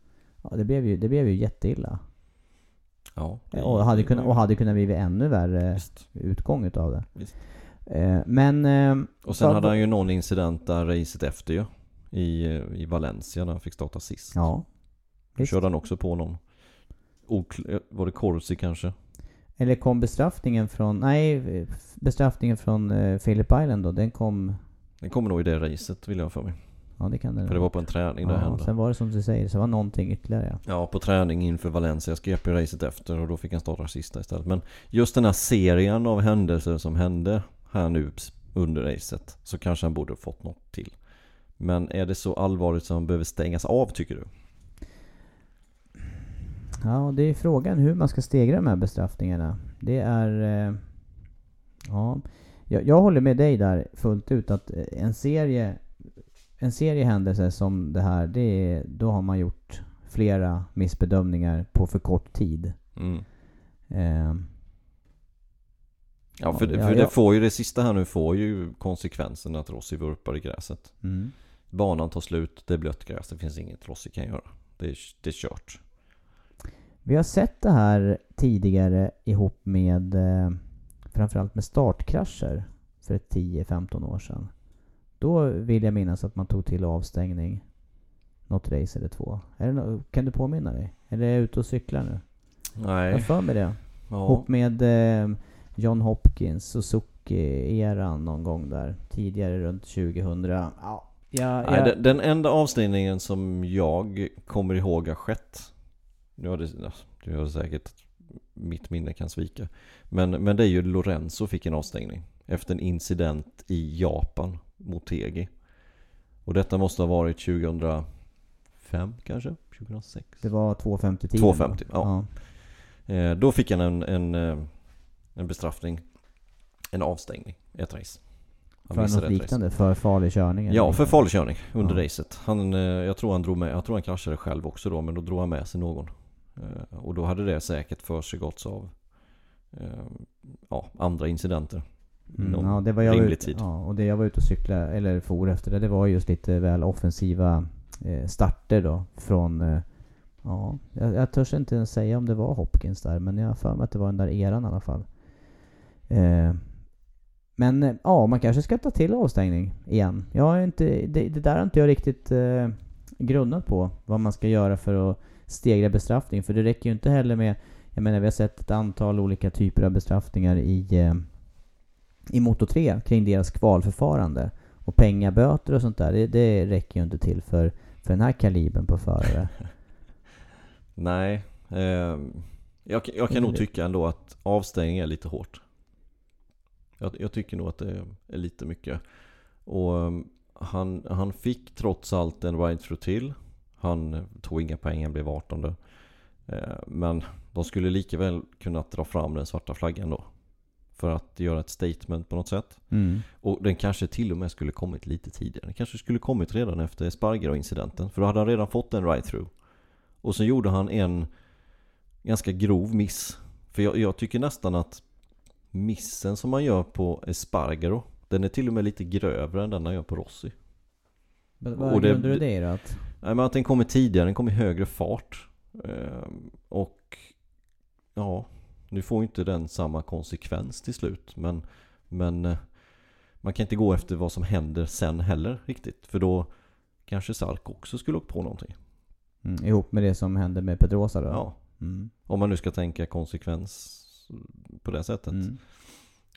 Ja, det blev ju, det blev ju jätteilla. Ja, det- Och hade, kunnat, och hade kunnat bli ännu värre Visst. utgång utav det. Visst. Eh, men... Eh, Och sen hade han ju någon incident där racet efter ju. I, i Valencia när han fick starta sist. Ja. Då visst. körde han också på någon. Okl- var det Corsi kanske? Eller kom bestraffningen från... Nej, bestraffningen från eh, Phillip Island då, den kom... Den kommer nog i det racet vill jag för mig. Ja, det kan den För det var på en träning det ja, hände. Sen var det som du säger, så var någonting ytterligare ja. Ja, på träning inför Valencias GP-racet efter och då fick han starta sista istället. Men just den här serien av händelser som hände här nu under racet så kanske han borde fått något till. Men är det så allvarligt som behöver stängas av tycker du? Ja, det är frågan hur man ska stegra de här bestraffningarna. Det är... Eh, ja, jag, jag håller med dig där fullt ut att eh, en serie, en serie händelser som det här, det är, då har man gjort flera missbedömningar på för kort tid. Mm. Eh, Ja, för, ja, för ja. det får ju, det sista här nu får ju konsekvensen att Rossi vurpar i gräset. mm. Banan tar slut, det är blött gräs, det finns inget Rossi kan göra. Det är, det är kört. Vi har sett det här tidigare ihop med eh, framförallt med startkrascher för ett 10-15 år sedan. Då vill jag minnas att man tog till avstängning något race eller två. Nå- kan du påminna dig? Eller är jag ute och cyklar nu? Jag Nej. för mig det. Ja. Ihop med eh, John Hopkins, Suzuki-eran någon gång där. Tidigare runt 2000. Ja, ja, Nej, den, den enda avstängningen som jag kommer ihåg har skett Nu har det, ja, det har säkert mitt minne kan svika men, men det är ju Lorenzo fick en avstängning Efter en incident i Japan mot Tegi Och detta måste ha varit 2005 kanske? 2006? Det var 250 10 250, ja. Eh, då fick han en, en, eh, en bestraffning En avstängning, ett race Han För något ett race. liknande, för farlig körning? Ja, för liknande. farlig körning under Ja. racet. Han, eh, jag tror han drog med, jag tror han kraschade själv också då, men då drog han med sig någon. Eh, Och då hade det säkert försiggåtts av eh, ja, andra incidenter. Mm, ja, det var jag rimlig ute, tid. ja, och det jag var ute och cykla eller for efter det, det var just lite väl offensiva eh, starter då från Ja, jag, jag törs inte ens säga om det var Hopkins där, men jag har för mig att det var den där eran i alla fall. Eh, men ja, man kanske ska ta till avstängning igen. Jag har inte, det, det där har inte jag riktigt eh, grunnat på, vad man ska göra för att stegra bestraffning. För det räcker ju inte heller med, jag menar vi har sett ett antal olika typer av bestraffningar i eh, i Moto 3 kring deras kvalförfarande. Och pengaböter och sånt där, det, det räcker ju inte till för, för den här kalibern på förare. Nej, eh, jag, jag kan nog tycka ändå att avstängning är lite hårt. Jag, jag tycker nog att det är lite mycket. Och um, han, han fick trots allt en ride-through till. Han tog inga poäng, han blev 18 eh, Men de skulle lika väl kunnat dra fram den svarta flaggan då. För att göra ett statement på något sätt. Mm. Och den kanske till och med skulle kommit lite tidigare. Den kanske skulle kommit redan efter Spargaro-incidenten. För då hade han redan fått en ride-through. Och så gjorde han en ganska grov miss. För jag, jag tycker nästan att missen som man gör på Espargaro Den är till och med lite grövre än den han gör på Rossi. Men Vad Och det- grundar du det i? Att, Nej men att den kommer tidigare, den kommer i högre fart. Ehm, och ja, nu får ju inte den samma konsekvens till slut. Men, men eh, man kan inte gå efter vad som händer sen heller riktigt. För då kanske Salk också skulle åka på någonting. mm, ihop med det som hände med Pedrosa då? Ja, Mm. om man nu ska tänka konsekvens på det sättet. Mm.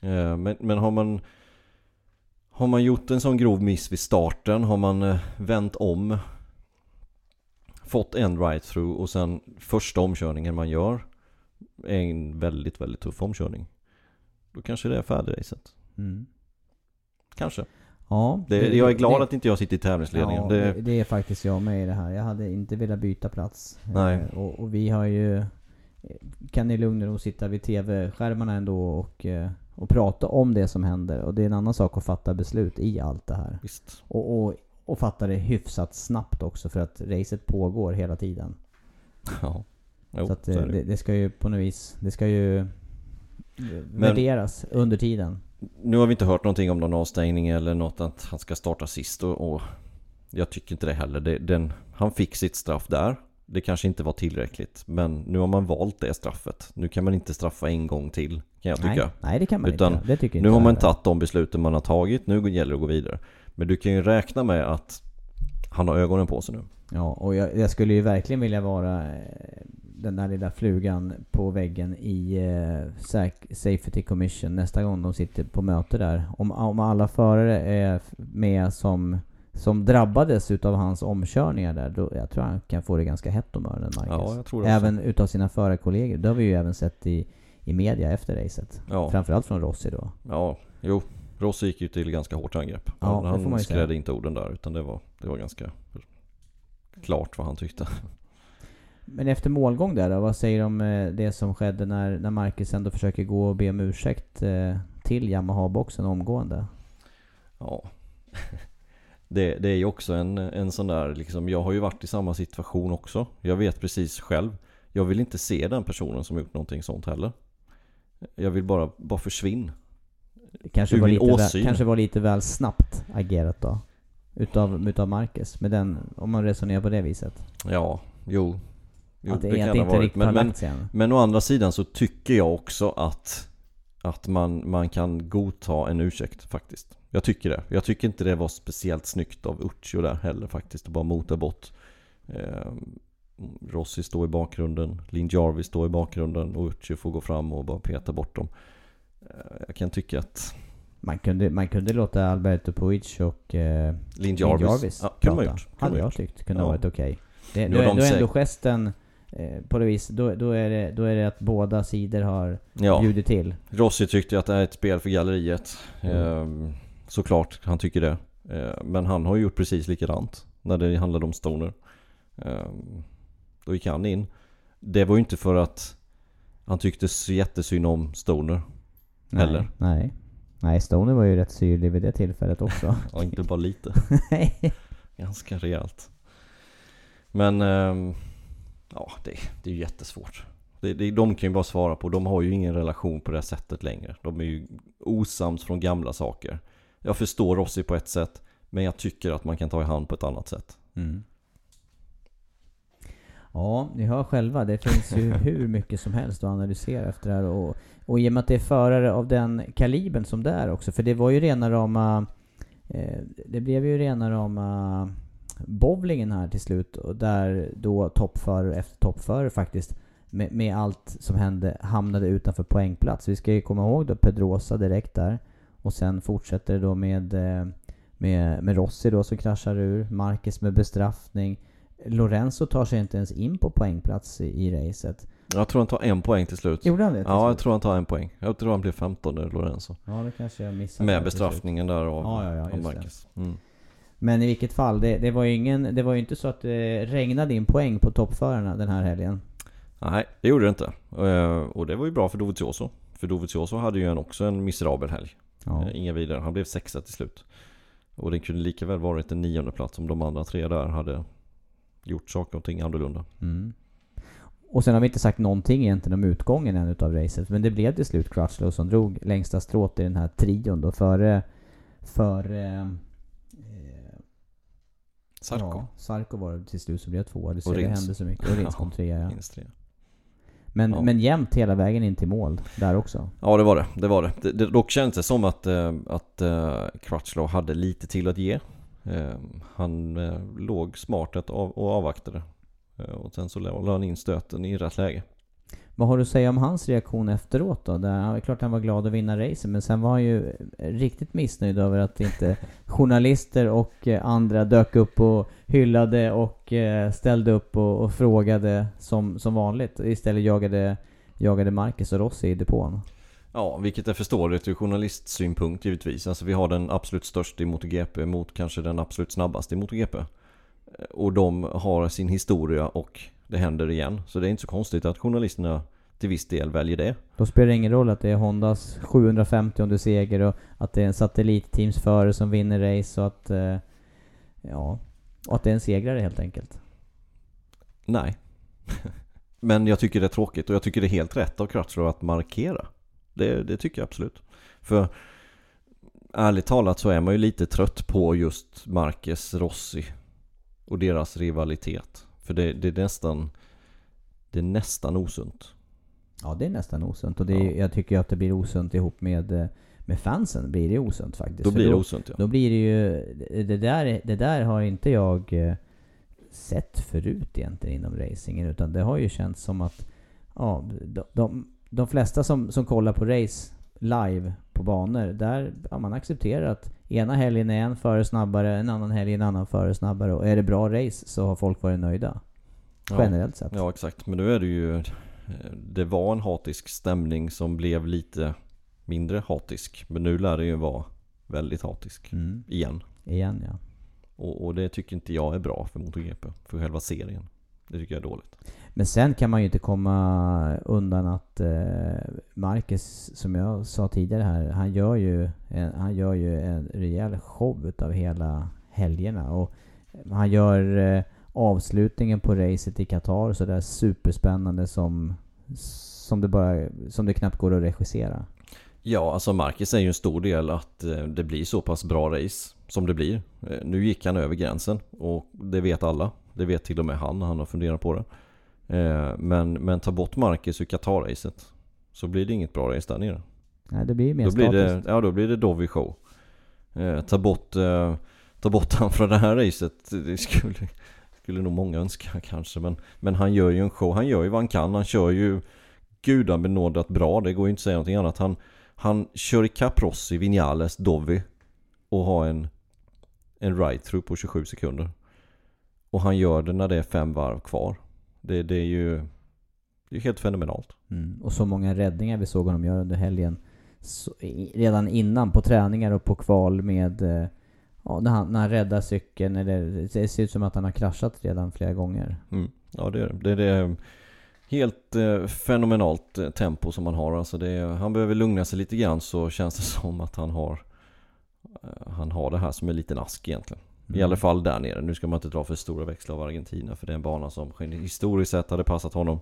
Eh, Men, men har man Har man gjort en sån grov miss vid starten, har man eh, vänt om Fått en right-through och sen första omkörningen man gör Är en väldigt, väldigt tuff omkörning Då kanske det är färdigracet Mm. Kanske Ja, det, Jag är glad det, att inte jag sitter i tävlingsledningen Ja, det, det, det är faktiskt jag med i det här. Jag hade inte velat byta plats. Nej. Eh, Och, och vi har ju... Kan i lugn och ro sitta vid TV-skärmarna ändå och, eh, och prata om det som händer. Och det är en annan sak att fatta beslut i allt det här. Visst Och, och, och fatta det hyfsat snabbt också för att racet pågår hela tiden. Ja Jo, så att så är det, det. det, ska ju på något vis... Det ska ju eh, värderas under tiden. Nu har vi inte hört någonting om någon avstängning eller något att han ska starta sist och, och jag tycker inte det heller. Det, den, han fick sitt straff där. Det kanske inte var tillräckligt. Men nu har man valt det straffet. Nu kan man inte straffa en gång till kan jag tycka. Nej, nej, det kan man Utan inte. Det tycker Nu inte har man tagit de besluten man har tagit. Nu gäller det att gå vidare. Men du kan ju räkna med att han har ögonen på sig nu. Ja, och jag, jag skulle ju verkligen vilja vara eh, den där lilla flugan på väggen i eh, Safety Commission nästa gång de sitter på möte där. Om, om alla förare är med som, som drabbades utav hans omkörningar där, då jag tror han kan få det ganska hett om öronen, Marcus. Ja, jag tror det också. Även utav sina förarkollegor. Det har vi ju även sett i, i media efter racet. Ja, Framförallt från Rossi då. ja jo. Rossi gick ju till ganska hårt angrepp. Ja, han skrädde inte orden där utan det var, det var ganska klart vad han tyckte. Men efter målgång där då, vad säger du om eh, det som skedde när, när Marcus ändå försöker gå och be om ursäkt eh, till Yamaha-boxen omgående? Ja. Det, det är ju också en, en sån där liksom, jag har ju varit i samma situation också. Jag vet precis själv. Jag vill inte se den personen som gjort någonting sånt heller. Jag vill bara, bara försvinn. Det kanske var, lite väl, kanske var lite väl snabbt agerat då? Utav, utav Marcus, med den, om man resonerar på det viset. Ja, jo. jo att det, kan det inte varit. riktigt Men, men, men å andra sidan så tycker jag också att, att man, man kan godta en ursäkt faktiskt. Jag tycker det. Jag tycker inte det var speciellt snyggt av Uccio där heller faktiskt. Att bara mota bort. Eh, Rossi står i bakgrunden, Lin Jarvis står i bakgrunden och Uccio får gå fram och bara peta bort dem. Eh, jag kan tycka att Man kunde, man kunde låta Alberto Puig och eh, Lin Lin Jarvis, ja, kunde man gjort. Hade jag tyckt. Kunde Ja. ha varit okej. Det, Nu då, är- då är ändå gesten eh, på det vis, då, då, är det, då är det att båda sidor har Ja, bjudit till. Rossi tyckte att det här är ett spel för galleriet. Mm. Eh, såklart, han tycker det. Eh, men han har ju gjort precis likadant när det handlade om Stoner. Eh, då gick han in. Det var ju inte för att han tyckte så jättesynd om Stoner. Nej, nej. Nej, Stoner var ju rätt syrlig vid det tillfället också. Ja, inte bara lite. Ganska rejält. Men ehm, ja, det, det är ju jättesvårt. Det, det, de kan ju bara svara på, de har ju ingen relation på det här sättet längre. De är ju osams från gamla saker. Jag förstår Rossi på ett sätt, men jag tycker att man kan ta i hand på ett annat sätt. Mm. Ja, ni hör själva. Det finns ju hur mycket som helst att analysera efter det här. Och, och i och med att det är förare av den kalibern som det är också. För det var ju rena rama... Eh, det blev ju rena rama bowlingen här till slut. Och där då toppförare efter toppförare faktiskt med, med allt som hände hamnade utanför poängplats. Vi ska ju komma ihåg då Pedrosa direkt där. Och sen fortsätter det då med, eh, med, med Rossi då som kraschar ur. Marquez med bestraffning. Lorenzo tar sig inte ens in på poängplats i, i racet. Jag tror han tar en poäng till slut. Gjorde han det? Ja, jag slut? tror han tar en poäng. Jag tror han blir 15 Lorenzo. Ja, det kanske jag missade. Med bestraffningen där av, Ja, ja, ja, av. Marcus. Mm. Men i vilket fall, det, det var ju ingen, det var ju inte så att det regnade in poäng på toppförarna den här helgen. Nej, det gjorde det inte. Eh, Och det var ju bra för Dovizioso. För Dovizioso hade ju också en miserabel helg. Ja. Eh, Inga vidare. Han blev sexa till slut. Och det kunde lika väl varit en nionde plats om de andra tre där hade gjort saker och ting annorlunda. Mm. Och sen har vi inte sagt någonting egentligen om utgången än utav racet. Men det blev till slut Crutchlow som drog längsta strået i den här trion då före... Före... Eh, Sarko. Ja, Sarko var det till slut som blev tvåa. Så Och det Rins. hände så mycket. Och Rins kom trea ja. Men, Ja. men jämnt hela vägen in till mål där också. Ja det var det, det var det. det, det dock kändes det som att, eh, att eh, Crutchlow hade lite till att ge. Eh, han eh, låg smart och avvaktade. Eh, och sen så la la han in stöten i rätt läge. Vad har du att säga om hans reaktion efteråt då? Där, han, klart han var glad att vinna racet men sen var han ju riktigt missnöjd över att inte journalister och eh, andra dök upp och hyllade och eh, ställde upp och, och frågade som, som vanligt. Istället jagade, jagade Marcus och Rossi i depån. Ja, vilket är förståeligt ur journalistsynpunkt givetvis. Alltså vi har den absolut största i MotoGP mot kanske den absolut snabbaste i MotoGP. Eh, Och de har sin historia och det händer igen. Så det är inte så konstigt att journalisterna till viss del väljer det. Då spelar det ingen roll att det är Hondas 750 seger och att det är en satellitteamsförare som vinner race och att... Eh, ja... Och att det är en segrare helt enkelt. Nej. Men jag tycker det är tråkigt och jag tycker det är helt rätt av Crutchlow att markera. Det, det tycker jag absolut. För ärligt talat så är man ju lite trött på just Marquez, Rossi och deras rivalitet. För det, det är nästan Det är nästan osunt. Ja, det är nästan osunt. Och det är, Ja. jag tycker att det blir osunt ihop med, eh, med fansen. Blir det osunt faktiskt. Då blir det osunt ja. Då blir det ju... Det där, det där har inte jag eh, sett förut egentligen inom racingen. Utan det har ju känts som att... Ja, de, de, de flesta som, som kollar på race live på banor, där ja, man accepterar att ena helgen är en före snabbare, en annan helg en annan före snabbare. Och är det bra race så har folk varit nöjda. Ja. Generellt sett. Ja exakt, men nu är det ju Det var en hatisk stämning som blev lite mindre hatisk Men nu lär det ju vara väldigt hatisk Mm. igen Igen ja. och, och det tycker inte jag är bra för MotoGP För själva serien Det tycker jag är dåligt men sen kan man ju inte komma undan att eh, Marcus, som jag sa tidigare här, han gör ju en, han gör ju en rejäl show utav hela helgerna. Och han gör eh, avslutningen på racet i Qatar sådär superspännande som, som, det bara, som det knappt går att regissera. Ja, alltså Marcus är ju en stor del att eh, det blir så pass bra race som det blir. Nu gick han över gränsen och det vet alla. Det vet till och med han, han har funderat på det. Eh, Men, men ta bort Marcus ur Qatar-racet så blir det inget bra race där nere. Nej, det blir mer Då blir, det, statiskt. ja, då blir det Dovi show. Eh, ta, bort, eh, ta bort han från det här racet. Det skulle, skulle nog många önska kanske. Men, men han gör ju en show. Han gör ju vad han kan. Han kör ju gudabenådat bra. Det går ju inte att säga någonting annat. Han, han kör ikapp Rossi, Vinales, Dovi och har en, en ride-through på 27 sekunder. Och han gör det när det är fem varv kvar. Det, det är ju det är helt fenomenalt. Mm. Och så många räddningar vi såg honom göra under helgen. Så, i, redan innan på träningar och på kval med... Eh, ja, när, han, när han räddar cykeln. Eller, det ser ut som att han har kraschat redan flera gånger. Mm. Ja det är det. Det är helt eh, fenomenalt eh, tempo som han har. Alltså det är, han behöver lugna sig lite grann så känns det som att han har Han har det här som en liten ask egentligen. I Mm. alla fall där nere. Nu ska man inte dra för stora växlar av Argentina för det är en bana som historiskt sett hade passat honom.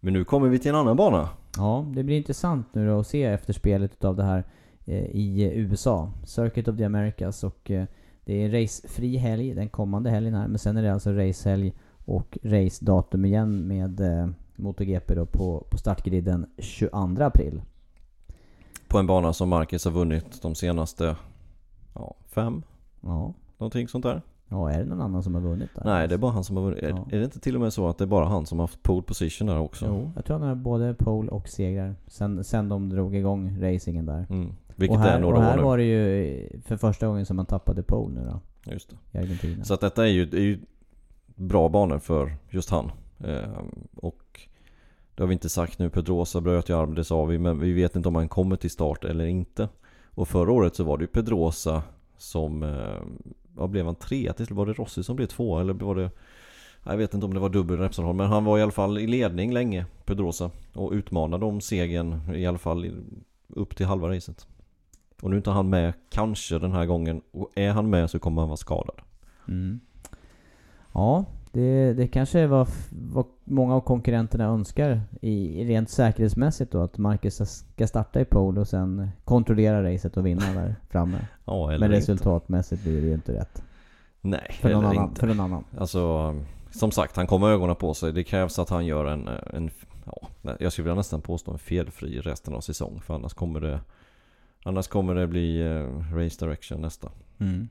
Men nu kommer vi till en annan bana. Ja, det blir intressant nu då att se efterspelet utav det här eh, i USA. Circuit of the Americas och eh, det är racefri helg den kommande helgen här. Men sen är det alltså racehelg och racedatum igen med eh, MotoGP då på, på startgriden 22 april. På en bana som Marcus har vunnit de senaste ja, fem, Ja. Någonting sånt där. Ja, är det någon annan som har vunnit där? Nej, det är bara han som har vunnit. Ja. Är, det inte till och med så att det är bara han som har haft pole position där också? Jo, jag tror han har både pole och segrar. Sen, sen de drog igång racingen där. Mm. Vilket och här, är några och här år nu. var det ju för första gången som man tappade pole nu då. Just det. I Argentina. Så att detta är ju, är ju bra banor för just han. Eh, och Det har vi inte sagt nu, Pedrosa bröt ju arm, det sa vi, men vi vet inte om han kommer till start eller inte. Och förra året så var det ju Pedrosa som, eh, vad blev han, trea till Var det Rossi som blev två eller var det jag vet inte om det var dubbel Repsol men han var i alla fall i ledning länge, Pedrosa. Och utmanade om segern i alla fall upp till halva racet. Och nu är inte han med, kanske den här gången. Och är han med så kommer han vara skadad. Mm. Ja, det, det kanske är vad, vad många av konkurrenterna önskar i, rent säkerhetsmässigt då. Att Marcus ska starta i pole och sen kontrollera racet och vinna där framme. ja, eller Men inte. resultatmässigt blir det ju inte rätt. Nej, För någon, annan, inte. för någon annan. Alltså, som sagt, han kommer ögonen på sig. Det krävs att han gör en, en ja, jag skulle vilja nästan påstå en felfri resten av säsong. För annars kommer det, annars kommer det bli eh, race direction nästa. Mm.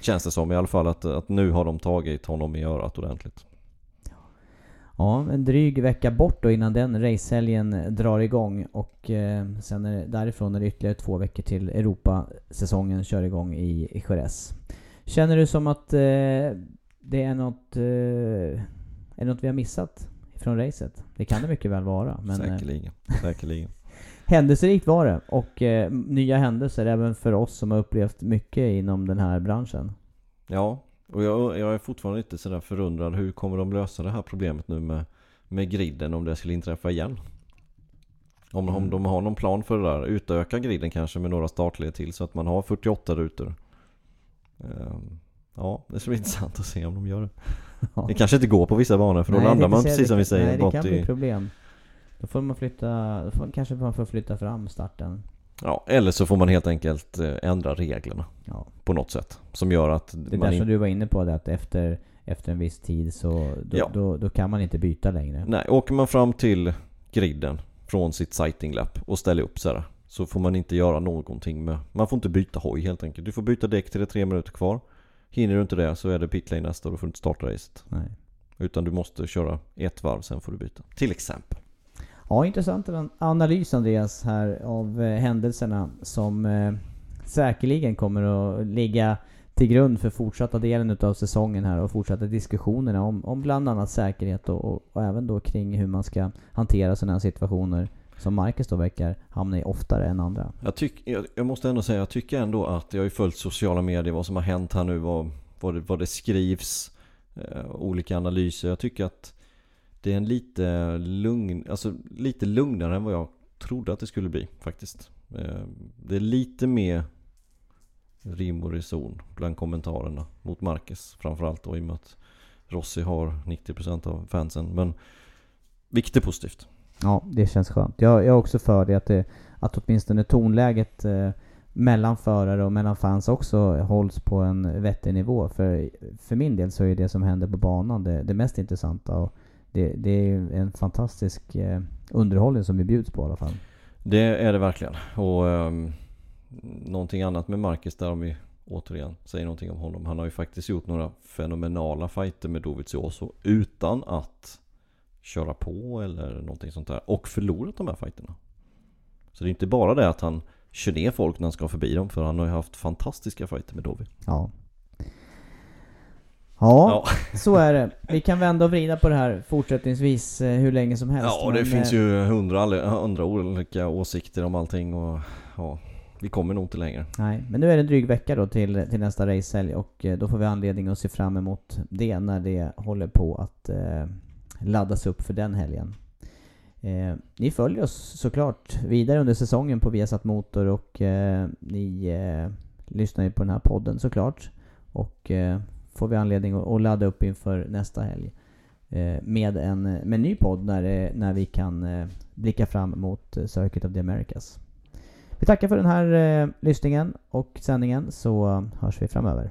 Känns det som i alla fall att, att nu har de tagit honom i örat ordentligt. Ja, en dryg vecka bort då innan den racehelgen drar igång och eh, sen är det, därifrån är det ytterligare två veckor till Europa-säsongen kör igång i, i Jerez. Känner du som att eh, det är något, eh, är något vi har missat från racet? Det kan det mycket väl vara. Men, eh, Säkerligen. Säkerligen. Händelserikt var det och eh, nya händelser även för oss som har upplevt mycket inom den här branschen. Ja, och jag, jag är fortfarande lite sådär förundrad. Hur kommer de lösa det här problemet nu med, med griden om det skulle inträffa igen? Om, om Mm. de har någon plan för det där. Utöka griden kanske med några startled till så att man har 48 rutor. Ehm, ja, det ska bli intressant att se om de gör det. Det kanske inte går på vissa banor för då Nej, landar det man precis som vi Nej, säger det bort kan bli i... problem. Då får man flytta, då får, kanske man får flytta fram starten. Ja, eller så får man helt enkelt eh, ändra reglerna Ja. på något sätt. Som gör att Det där som inte... du var inne på, det att efter, efter en viss tid så då, Ja. då, då kan man inte byta längre. Nej, åker man fram till griden från sitt sighting lap och ställer upp så här, Så får man inte göra någonting med... Man får inte byta hoj helt enkelt. Du får byta däck till det är tre minuter kvar. Hinner du inte det så är det pitlane nästa och då får du inte starta racet. Nej. Utan du måste köra ett varv, sen får du byta. Till exempel. Ja, intressant analys Andreas här av eh, händelserna som eh, säkerligen kommer att ligga till grund för fortsatta delen utav säsongen här och fortsatta diskussionerna om, om bland annat säkerhet och, och, och även då kring hur man ska hantera sådana här situationer som Marcus då verkar hamna i oftare än andra. Jag, tyck, jag, jag måste ändå säga, jag tycker ändå att jag har ju följt sociala medier, vad som har hänt här nu, vad, vad, det, vad det skrivs, eh, olika analyser. Jag tycker att det är en lite lugn, alltså lite lugnare än vad jag trodde att det skulle bli faktiskt. Eh, det är lite mer rim och reson bland kommentarerna mot Marcus framförallt då i och med att Rossi har 90% av fansen. Men vilket är positivt. Ja, det känns skönt. Jag, jag är också för det att, det, att åtminstone tonläget eh, mellan förare och mellan fans också hålls på en vettig nivå. För, för min del så är det som händer på banan det, det mest intressanta. Och det, det är en fantastisk eh, underhållning som vi bjuds på i alla fall. Det är det verkligen. Och um, någonting annat med Marcus där om vi återigen säger någonting om honom. Han har ju faktiskt gjort några fenomenala fighter med Dovizioso utan att köra på eller någonting sånt där. Och förlorat de här fighterna. Så det är inte bara det att han kör ner folk när han ska förbi dem. För han har ju haft fantastiska fighter med Dovi. Ja. Ja, så är det. Vi kan vända och vrida på det här fortsättningsvis eh, hur länge som helst. Ja, det men, finns eh, ju hundra, andra olika åsikter om allting och ja, vi kommer nog inte längre. Nej, men nu är det en dryg vecka då till, till nästa racehelg och eh, då får vi anledning att se fram emot det när det håller på att eh, laddas upp för den helgen. Eh, ni följer oss såklart vidare under säsongen på Viasat Motor och eh, ni eh, lyssnar ju på den här podden såklart. Och eh, får vi anledning att, ladda upp inför nästa helg eh, med, en, med en ny podd när, eh, när vi kan eh, blicka fram mot Circuit of the Americas. Vi tackar för den här lyssningen och sändningen så hörs vi framöver.